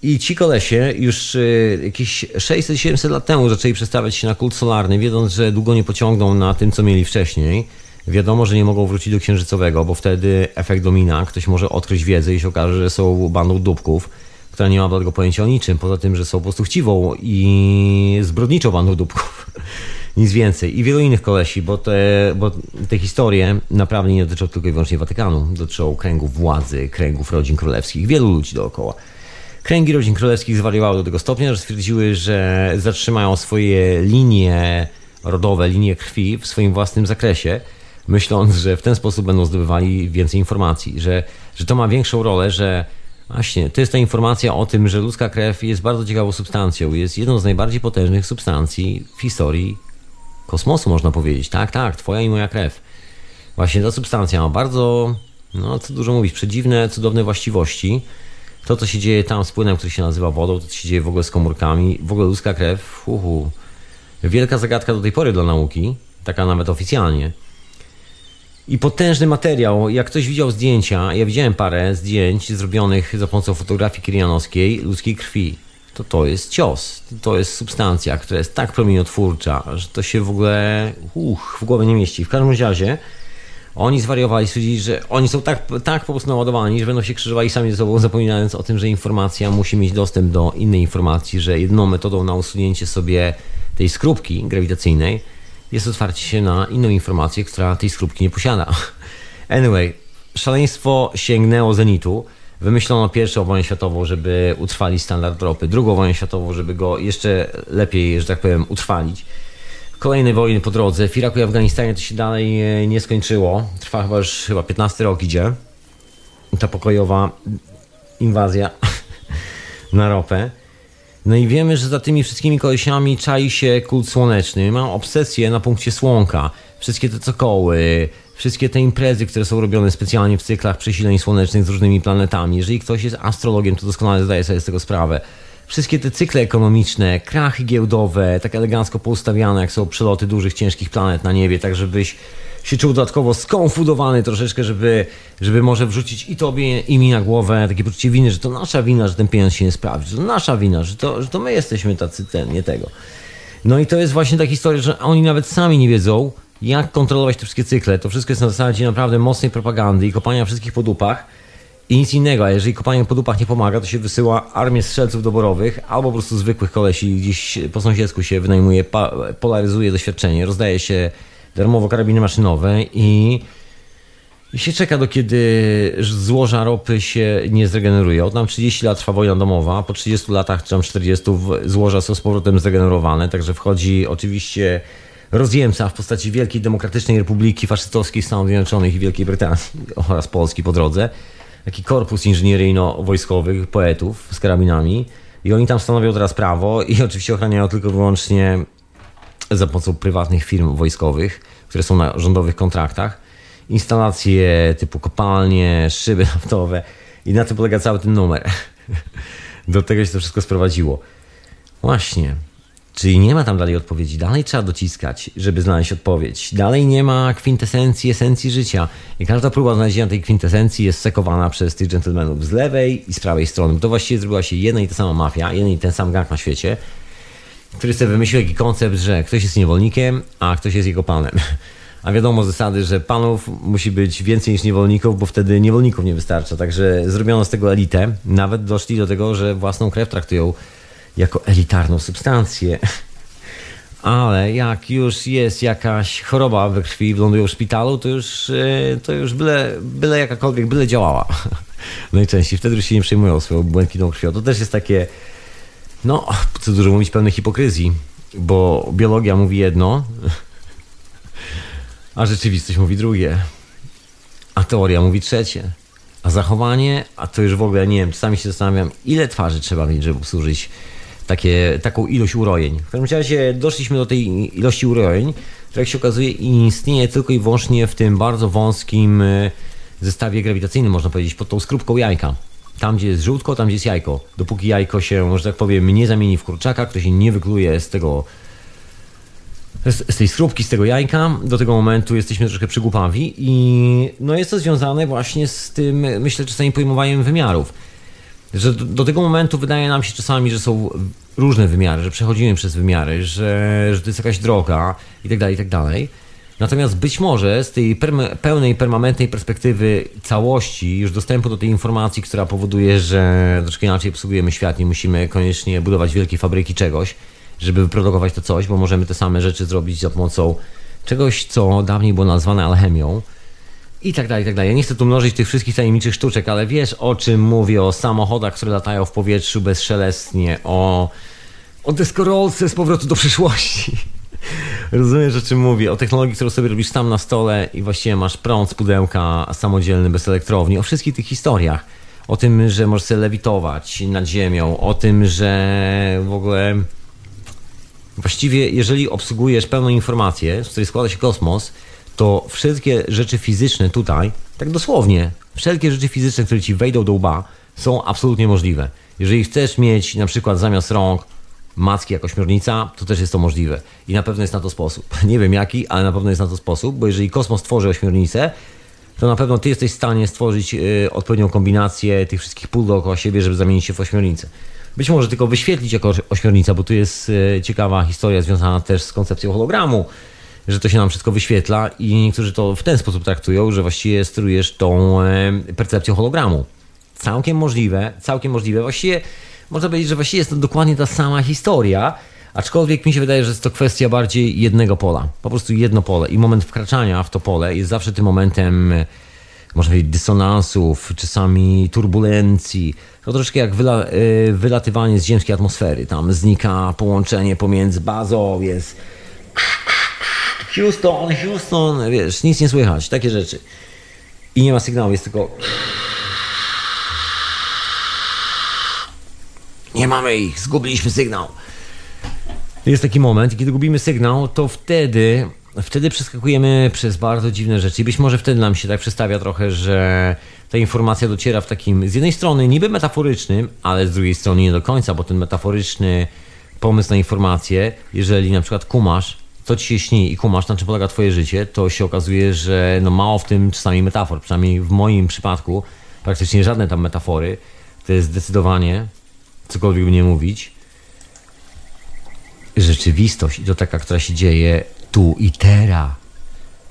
I ci kolesie już y, jakieś 600-700 lat temu zaczęli przestawiać się na kult solarny, wiedząc, że długo nie pociągną na tym, co mieli wcześniej. Wiadomo, że nie mogą wrócić do księżycowego, bo wtedy efekt domina. Ktoś może odkryć wiedzę i się okaże, że są bandą dupków, która nie ma bladego pojęcia o niczym, poza tym, że są po prostu chciwą i zbrodniczą bandą dupków. [LAUGHS] Nic więcej. I wielu innych kolesi, bo te, bo te historie naprawdę nie dotyczą tylko i wyłącznie Watykanu. Dotyczą kręgów władzy, kręgów rodzin królewskich, wielu ludzi dookoła. Kręgi rodzin królewskich zwariowały do tego stopnia, że stwierdziły, że zatrzymają swoje linie rodowe, linie krwi w swoim własnym zakresie, myśląc, że w ten sposób będą zdobywali więcej informacji, że, że to ma większą rolę, że właśnie to jest ta informacja o tym, że ludzka krew jest bardzo ciekawą substancją, jest jedną z najbardziej potężnych substancji w historii kosmosu, można powiedzieć. Tak, tak, twoja i moja krew. Właśnie ta substancja ma bardzo, no co dużo mówić, przedziwne, cudowne właściwości to, co się dzieje tam z płynem, który się nazywa wodą, to, co się dzieje w ogóle z komórkami, w ogóle ludzka krew, uhu. Wielka zagadka do tej pory dla nauki, taka nawet oficjalnie. I potężny materiał. Jak ktoś widział zdjęcia, ja widziałem parę zdjęć zrobionych za pomocą fotografii kirianowskiej ludzkiej krwi. To to jest cios. To jest substancja, która jest tak promieniotwórcza, że to się w ogóle uch, w głowie nie mieści. W każdym razie oni zwariowali, stwierdzili, że oni są tak, tak po prostu naładowani, że będą się krzyżowali sami ze sobą, zapominając o tym, że informacja musi mieć dostęp do innej informacji, że jedną metodą na usunięcie sobie tej skrupki grawitacyjnej jest otwarcie się na inną informację, która tej skrupki nie posiada. [LAUGHS] Anyway, szaleństwo sięgnęło zenitu. Wymyślono pierwszą wojnę światową, żeby utrwalić standard ropy, drugą wojnę światową, żeby go jeszcze lepiej, że tak powiem, utrwalić. Kolejne wojny po drodze. W Iraku i Afganistanie to się dalej e, nie skończyło. Trwa chyba już chyba 15 rok idzie. Ta pokojowa inwazja [LAUGHS] na ropę. No i wiemy, że za tymi wszystkimi kolesiami czai się kult słoneczny. Mam obsesję na punkcie słonka. Wszystkie te cokoły, wszystkie te imprezy, które są robione specjalnie w cyklach przesileń słonecznych z różnymi planetami. Jeżeli ktoś jest astrologiem, to doskonale zdaje sobie z tego sprawę. Wszystkie te cykle ekonomiczne, krachy giełdowe, tak elegancko poustawiane, jak są przeloty dużych, ciężkich planet na niebie, tak żebyś się czuł dodatkowo skonfudowany troszeczkę, żeby, żeby może wrzucić i tobie, i mi na głowę takie poczucie winy, że to nasza wina, że ten pieniądz się nie sprawdzi, że to nasza wina, że to, że to my jesteśmy tacy ten, nie tego. No i to jest właśnie ta historia, że oni nawet sami nie wiedzą, jak kontrolować te wszystkie cykle. To wszystko jest na zasadzie naprawdę mocnej propagandy i kopania wszystkich po dupach i nic innego. A jeżeli kopanie po dupach nie pomaga, to się wysyła armię strzelców doborowych albo po prostu zwykłych kolesi gdzieś po sąsiedzku się wynajmuje, polaryzuje doświadczenie, rozdaje się darmowo karabiny maszynowe i, się czeka do kiedy złoża ropy się nie zregeneruje. Od tam 30 lat trwa wojna domowa, po 30 latach czy tam 40 złoża są z powrotem zregenerowane, także wchodzi oczywiście rozjemca w postaci Wielkiej Demokratycznej Republiki Faszystowskiej Stanów Zjednoczonych i Wielkiej Brytanii oraz Polski po drodze. Taki korpus inżynieryjno-wojskowych poetów z karabinami. I oni tam stanowią teraz prawo i [LAUGHS] oczywiście ochraniają tylko wyłącznie za pomocą prywatnych firm wojskowych, które są na rządowych kontraktach. Instalacje typu kopalnie, szyby [LAUGHS] naftowe i na tym polega cały ten numer. [LAUGHS] Do tego się to wszystko sprowadziło. Właśnie. Czyli nie ma tam dalej odpowiedzi. Dalej trzeba dociskać, żeby znaleźć odpowiedź. Dalej nie ma kwintesencji, esencji życia. I każda próba znalezienia tej kwintesencji jest sekowana przez tych dżentelmenów z lewej i z prawej strony. To właściwie zrobiła się jedna i ta sama mafia, jeden i ten sam gang na świecie, który sobie wymyślił taki koncept, że ktoś jest niewolnikiem, a ktoś jest jego panem. A wiadomo z zasady, że panów musi być więcej niż niewolników, bo wtedy niewolników nie wystarcza. Także zrobiono z tego elitę. Nawet doszli do tego, że własną krew traktują jako elitarną substancję. Ale jak już jest jakaś choroba we krwi i w szpitalu, to już, e, to już byle, byle jakakolwiek, byle działała. [LAUGHS] Najczęściej. Wtedy już się nie przejmują swoją błękitną krwią. To też jest takie, no, co dużo mówić, pełne hipokryzji, bo biologia mówi jedno, a rzeczywistość mówi drugie, a teoria mówi trzecie. A zachowanie, a to już w ogóle nie wiem, czasami się zastanawiam, ile twarzy trzeba mieć, żeby służyć takie, taką ilość urojeń. W każdym razie doszliśmy do tej ilości urojeń, która jak się okazuje istnieje tylko i wyłącznie w tym bardzo wąskim e, zestawie grawitacyjnym, można powiedzieć, pod tą skrupką jajka. Tam, gdzie jest żółtko, tam, gdzie jest jajko. Dopóki jajko się, że tak powiem, nie zamieni w kurczaka, kto się nie wykluje z tego z, tej skrupki, z tego jajka, do tego momentu jesteśmy troszkę przygłupawi i no jest to związane właśnie z tym, myślę, czasami pojmowaniem wymiarów że do, do, tego momentu wydaje nam się czasami, że są różne wymiary, że przechodzimy przez wymiary, że, że to jest jakaś droga i tak dalej, i tak dalej. Natomiast być może z tej pełnej, permanentnej perspektywy całości, już dostępu do tej informacji, która powoduje, że troszkę inaczej obsługujemy świat, nie musimy koniecznie budować wielkiej fabryki czegoś, żeby wyprodukować to coś, bo możemy te same rzeczy zrobić za pomocą czegoś, co dawniej było nazwane alchemią, i tak dalej, i tak dalej. Nie chcę tu mnożyć tych wszystkich tajemniczych sztuczek, ale wiesz o czym mówię, o samochodach, które latają w powietrzu bezszelestnie, o, o deskorolce z powrotu do przyszłości. [LAUGHS] Rozumiesz, o czym mówię? O technologii, którą sobie robisz tam na stole i właściwie masz prąd z pudełka samodzielny, bez elektrowni. O wszystkich tych historiach. O tym, że możesz sobie lewitować nad ziemią. O tym, że w ogóle... Właściwie, jeżeli obsługujesz pełną informację, z której składa się kosmos, to wszystkie rzeczy fizyczne tutaj, tak dosłownie, wszelkie rzeczy fizyczne, które ci wejdą do łba, są absolutnie możliwe. Jeżeli chcesz mieć na przykład zamiast rąk macki jako ośmiornica, to też jest to możliwe. I na pewno jest na to sposób. [LAUGHS] Nie wiem jaki, ale na pewno jest na to sposób, bo jeżeli kosmos tworzy ośmiornicę, to na pewno ty jesteś w stanie stworzyć y, odpowiednią kombinację tych wszystkich pól dookoła siebie, żeby zamienić się w ośmiornicę. Być może tylko wyświetlić jako ośmiornica, bo tu jest y, ciekawa historia związana też z koncepcją hologramu, że to się nam wszystko wyświetla i niektórzy to w ten sposób traktują, że właściwie sterujesz tą percepcją hologramu. Całkiem możliwe, całkiem możliwe. Właściwie można powiedzieć, że właściwie jest to dokładnie ta sama historia, Aczkolwiek mi się wydaje, że jest to kwestia bardziej jednego pola. Po prostu jedno pole. I moment wkraczania w to pole jest zawsze tym momentem, e, można powiedzieć, dysonansów, czasami turbulencji. To troszkę jak wyla, e, wylatywanie z ziemskiej atmosfery. Tam znika połączenie pomiędzy bazą, jest Houston, Houston, wiesz, nic nie słychać, takie rzeczy. I nie ma sygnału, jest tylko nie mamy ich, zgubiliśmy sygnał. Jest taki moment, kiedy gubimy sygnał, to wtedy, wtedy przeskakujemy przez bardzo dziwne rzeczy. I być może wtedy nam się tak przestawia trochę, że ta informacja dociera w takim, z jednej strony niby metaforycznym, ale z drugiej strony nie do końca, bo ten metaforyczny pomysł na informację, jeżeli na przykład kumasz, co ci się śni i kumasz, na czym polega twoje życie, to się okazuje, że no mało w tym czasami metafor. Przynajmniej w moim przypadku praktycznie żadne tam metafory. To jest zdecydowanie, cokolwiek by nie mówić, rzeczywistość i to taka, która się dzieje tu i teraz.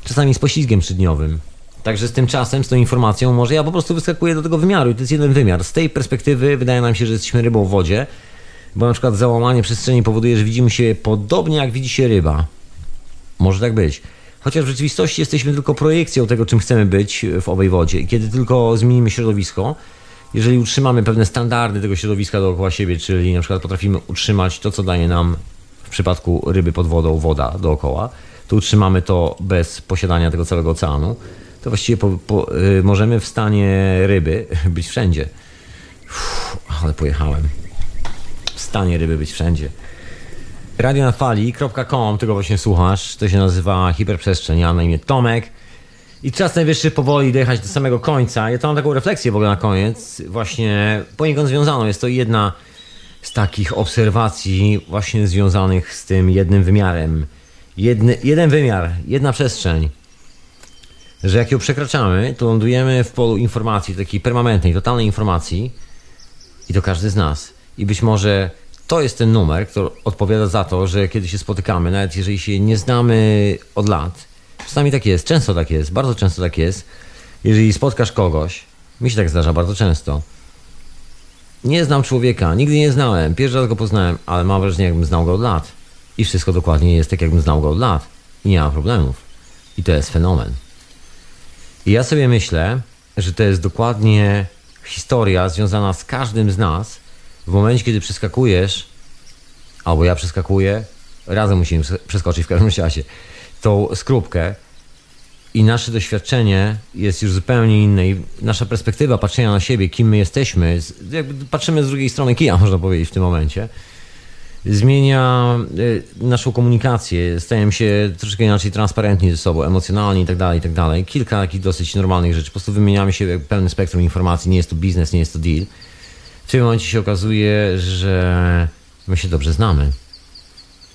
Czasami z poślizgiem trzydniowym. Także z tym czasem, z tą informacją, może ja po prostu wyskakuję do tego wymiaru i to jest jeden wymiar. Z tej perspektywy wydaje nam się, że jesteśmy rybą w wodzie, bo na przykład załamanie przestrzeni powoduje, że widzimy się podobnie jak widzi się ryba. Może tak być. Chociaż w rzeczywistości jesteśmy tylko projekcją tego, czym chcemy być w owej wodzie. I kiedy tylko zmienimy środowisko, jeżeli utrzymamy pewne standardy tego środowiska dookoła siebie, czyli na przykład potrafimy utrzymać to, co daje nam w przypadku ryby pod wodą woda dookoła, to utrzymamy to bez posiadania tego całego oceanu, to właściwie po, po, y, możemy w stanie ryby [LAUGHS] być wszędzie. Uff, ale pojechałem. W stanie ryby być wszędzie. Radionafali.com, tego właśnie słuchasz. To się nazywa Hiperprzestrzeń. Ja na imię Tomek. I czas najwyższy powoli dojechać do samego końca. Ja to mam taką refleksję w ogóle na koniec. Właśnie poniekąd związaną. Jest to jedna z takich obserwacji właśnie związanych z tym jednym wymiarem. Jedny, jeden wymiar, jedna przestrzeń. Że jak ją przekraczamy, to lądujemy w polu informacji, takiej permanentnej, totalnej informacji. I to każdy z nas. I być może to jest ten numer, który odpowiada za to, że kiedy się spotykamy, nawet jeżeli się nie znamy od lat, czasami tak jest, często tak jest, bardzo często tak jest, jeżeli spotkasz kogoś, mi się tak zdarza bardzo często, nie znam człowieka, nigdy nie znałem, pierwszy raz go poznałem, ale mam wrażenie, jakbym znał go od lat. I wszystko dokładnie jest tak, jakbym znał go od lat. I nie ma problemów. I to jest fenomen. I ja sobie myślę, że to jest dokładnie historia związana z każdym z nas, w momencie, kiedy przeskakujesz, albo ja przeskakuję, razem musimy przeskoczyć w każdym razie, tą skrupkę i nasze doświadczenie jest już zupełnie inne i nasza perspektywa patrzenia na siebie, kim my jesteśmy, jakby patrzymy z drugiej strony kija, [LAUGHS] można powiedzieć w tym momencie, zmienia y, naszą komunikację, stajemy się troszkę inaczej transparentni ze sobą, emocjonalni i tak dalej, i tak. Kilka takich dosyć normalnych rzeczy. Po prostu wymieniamy się pełny spektrum informacji, nie jest to biznes, nie jest to deal tym momencie się okazuje, że my się dobrze znamy.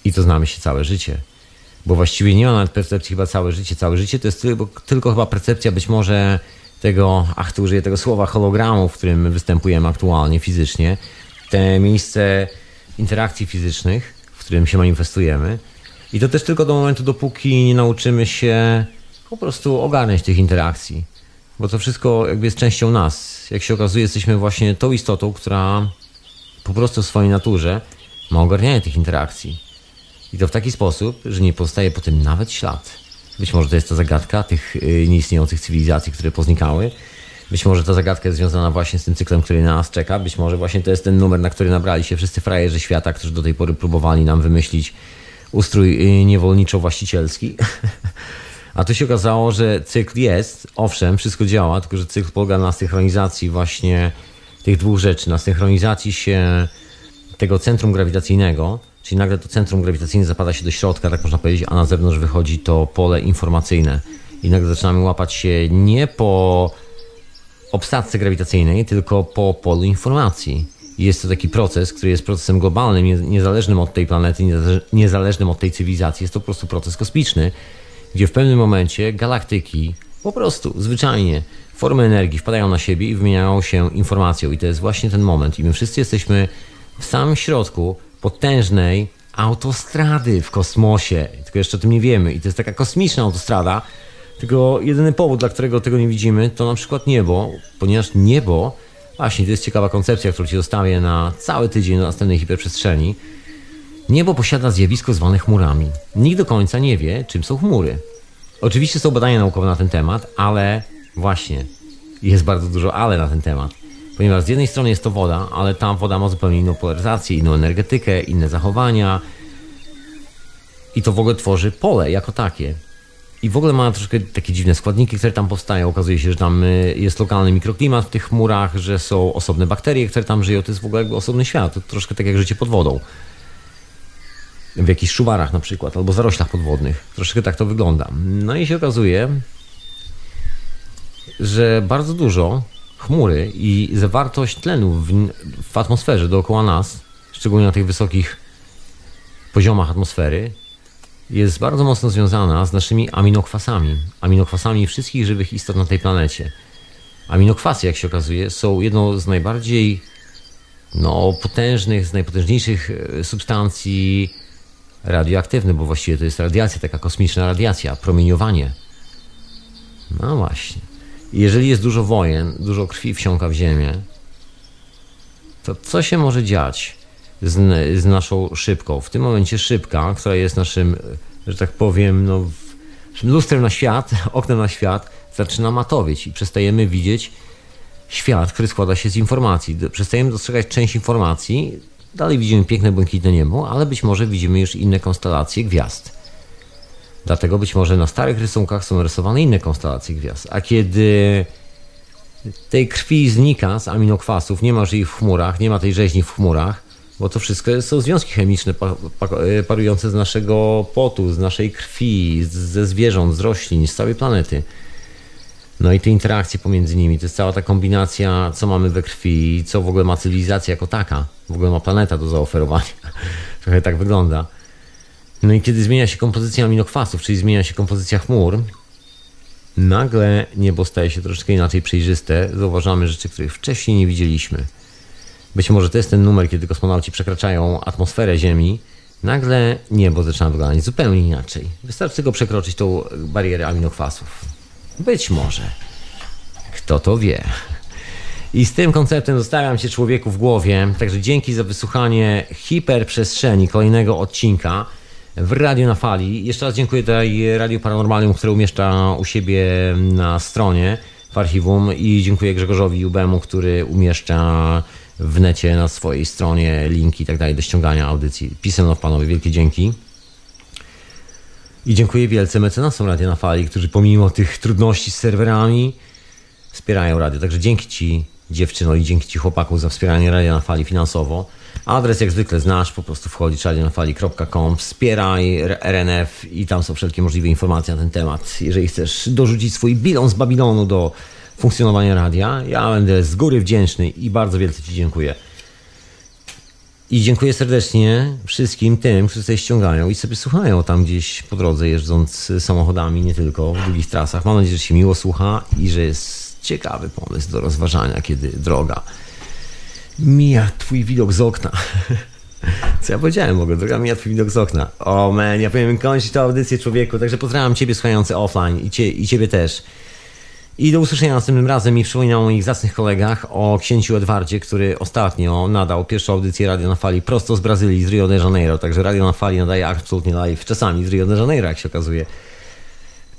I to znamy się całe życie. Bo właściwie nie ma nawet percepcji chyba całe życie. Całe życie to jest tylko, tylko chyba percepcja być może tego, ach, tu użyję tego słowa, hologramu, w którym występujemy aktualnie fizycznie. Te miejsce interakcji fizycznych, w którym się manifestujemy. I to też tylko do momentu, dopóki nie nauczymy się po prostu ogarniać tych interakcji bo to wszystko jakby jest częścią nas. Jak się okazuje, jesteśmy właśnie tą istotą, która po prostu w swojej naturze ma ogarnianie tych interakcji. I to w taki sposób, że nie pozostaje po tym nawet ślad. Być może to jest ta zagadka tych y, nieistniejących cywilizacji, które poznikały. Być może ta zagadka jest związana właśnie z tym cyklem, który na nas czeka. Być może właśnie to jest ten numer, na który nabrali się wszyscy frajerzy świata, którzy do tej pory próbowali nam wymyślić ustrój y, niewolniczo-właścicielski. [LAUGHS] A tu się okazało, że cykl jest, owszem, wszystko działa, tylko że cykl polega na synchronizacji właśnie tych dwóch rzeczy, na synchronizacji się tego centrum grawitacyjnego, czyli nagle to centrum grawitacyjne zapada się do środka, tak można powiedzieć, a na zewnątrz wychodzi to pole informacyjne. I nagle zaczynamy łapać się nie po obsadce grawitacyjnej, tylko po polu informacji. I jest to taki proces, który jest procesem globalnym, niezależnym od tej planety, niezależnym od tej cywilizacji. Jest to po prostu proces kosmiczny, gdzie w pewnym momencie galaktyki po prostu, zwyczajnie, formy energii wpadają na siebie i wymieniają się informacją. I to jest właśnie ten moment. I my wszyscy jesteśmy w samym środku potężnej autostrady w kosmosie. Tylko jeszcze o tym nie wiemy. I to jest taka kosmiczna autostrada. Tylko jedyny powód, dla którego tego nie widzimy, to na przykład niebo, ponieważ niebo, właśnie to jest ciekawa koncepcja, którą Ci zostawię na cały tydzień na następnej hiperprzestrzeni. Niebo posiada zjawisko zwane chmurami. Nikt do końca nie wie, czym są chmury. Oczywiście są badania naukowe na ten temat, ale właśnie jest bardzo dużo ale na ten temat. Ponieważ z jednej strony jest to woda, ale ta woda ma zupełnie inną polaryzację, inną energetykę, inne zachowania. I to w ogóle tworzy pole jako takie. I w ogóle ma troszkę takie dziwne składniki, które tam powstają. Okazuje się, że tam y, jest lokalny mikroklimat w tych chmurach, że są osobne bakterie, które tam żyją. To jest w ogóle jakby osobny świat. To troszkę tak jak życie pod wodą. W jakichś szuwarach na przykład, albo zaroślach podwodnych. Troszkę tak to wygląda. No i się okazuje, że bardzo dużo chmury i zawartość tlenu w, w atmosferze dookoła nas, szczególnie na tych wysokich poziomach atmosfery, jest bardzo mocno związana z naszymi aminokwasami. Aminokwasami wszystkich żywych istot na tej planecie. Aminokwasy, jak się okazuje, są jedną z najbardziej no, potężnych, z najpotężniejszych e, substancji radioaktywnych, bo właściwie to jest radiacja, taka kosmiczna radiacja, promieniowanie. No właśnie. Jeżeli jest dużo wojen, dużo krwi wsiąka w ziemię, to co się może dziać z, z naszą szybką? W tym momencie szybka, która jest naszym, że tak powiem, no, lustrem na świat, [LAUGHS] oknem na świat, zaczyna matowieć i przestajemy widzieć świat, który składa się z informacji. Przestajemy dostrzegać część informacji, dalej widzimy piękne, błękitne niebo, ale być może widzimy już inne konstelacje gwiazd. Dlatego być może na starych rysunkach są rysowane inne konstelacje gwiazd. A kiedy tej krwi znika z aminokwasów, nie ma jej w chmurach, nie ma tej rzeźni w chmurach, bo to wszystko są związki chemiczne parujące z naszego potu, z naszej krwi, ze zwierząt, z roślin, z całej planety. No i te interakcje pomiędzy nimi, to jest cała ta kombinacja, co mamy we krwi, co w ogóle ma cywilizacja jako taka, w ogóle ma planeta do zaoferowania. [LAUGHS] Trochę tak wygląda. No i kiedy zmienia się kompozycja aminokwasów, czyli zmienia się kompozycja chmur, nagle niebo staje się troszeczkę inaczej przejrzyste. Zauważamy rzeczy, których wcześniej nie widzieliśmy. Być może to jest ten numer, kiedy kosmonauci przekraczają atmosferę Ziemi. Nagle niebo zaczyna wyglądać zupełnie inaczej. Wystarczy tylko przekroczyć tą barierę aminokwasów. Być może. Kto to wie? I z tym konceptem zostawiam Cię człowieku w głowie. Także dzięki za wysłuchanie hiperprzestrzeni kolejnego odcinka w Radio na Fali. Jeszcze raz dziękuję tutaj Radio Paranormalium, które umieszcza u siebie na stronie w archiwum i dziękuję Grzegorzowi Ubemu, który umieszcza w necie na swojej stronie linki i tak dalej do ściągania audycji. Pisem panowie, wielkie dzięki. I dziękuję wielce mecenasom Radio na Fali, którzy pomimo tych trudności z serwerami wspierają radio. Także dzięki Ci dziewczyno i dzięki Ci chłopaku za wspieranie Radio na Fali finansowo. Adres jak zwykle znasz, po prostu wchodzisz radionafali.com, wspieraj RNF i tam są wszelkie możliwe informacje na ten temat. Jeżeli chcesz dorzucić swój bilans z Babilonu do funkcjonowania radia, ja będę z góry wdzięczny i bardzo wielce Ci dziękuję. I dziękuję serdecznie wszystkim tym, którzy sobie ściągają i sobie słuchają tam gdzieś po drodze, jeżdżąc samochodami, nie tylko w długich trasach. Mam nadzieję, że się miło słucha i że jest ciekawy pomysł do rozważania, kiedy droga Mija twój widok z okna. [LAUGHS] Co ja powiedziałem w ogóle? Droga mija twój widok z okna. O oh man, ja powiem kończyć tę audycję człowieku, także pozdrawiam ciebie słuchający offline i, cie, i ciebie też. I do usłyszenia następnym razem i przypominam moich zacnych kolegach, o księciu Edwardzie, który ostatnio nadał pierwszą audycję Radio na Fali prosto z Brazylii, z Rio de Janeiro. Także Radio na Fali nadaje absolutnie live, czasami z Rio de Janeiro, jak się okazuje.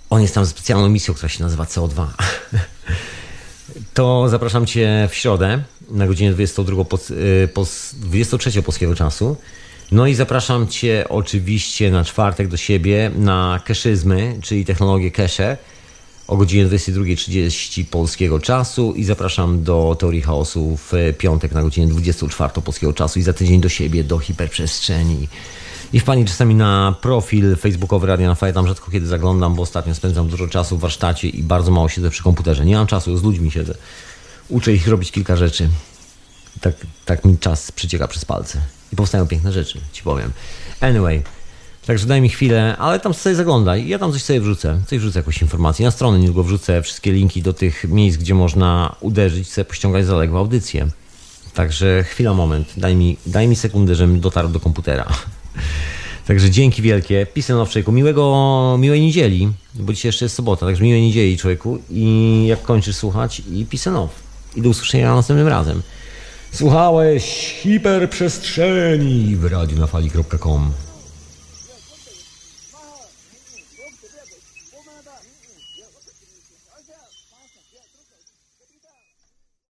On jest tam specjalną misją, która się nazywa CO2. [LAUGHS] To zapraszam Cię w środę na godzinę 22 po, po, 23 polskiego czasu. No i zapraszam Cię oczywiście na czwartek do siebie na keszyzmy, czyli technologię cache o godzinie 22.30 polskiego czasu i zapraszam do Teorii Chaosu w piątek na godzinę 24 polskiego czasu i za tydzień do siebie, do hiperprzestrzeni. I wpadnij czasami na profil facebookowy Radio na Fire, tam rzadko kiedy zaglądam, bo ostatnio spędzam dużo czasu w warsztacie i bardzo mało siedzę przy komputerze. Nie mam czasu, z ludźmi siedzę. Uczę ich robić kilka rzeczy. Tak, tak mi czas przycieka przez palce. I powstają piękne rzeczy, ci powiem. Anyway, także daj mi chwilę, ale tam sobie zaglądaj. Ja tam coś sobie wrzucę. Coś wrzucę jakąś informację. Na stronę niedługo wrzucę wszystkie linki do tych miejsc, gdzie można uderzyć, sobie pościągać zaległe audycje. Także chwila, moment. Daj mi, daj mi sekundę, żebym dotarł do komputera. [LAUGHS] Także dzięki wielkie. Pisem na człowieku. Miłego, miłej niedzieli, bo dzisiaj jeszcze jest sobota, także miłej niedzieli człowieku i jak kończysz słuchać i pisem I do usłyszenia następnym razem. Słuchałeś hiperprzestrzeni w radionafali.com.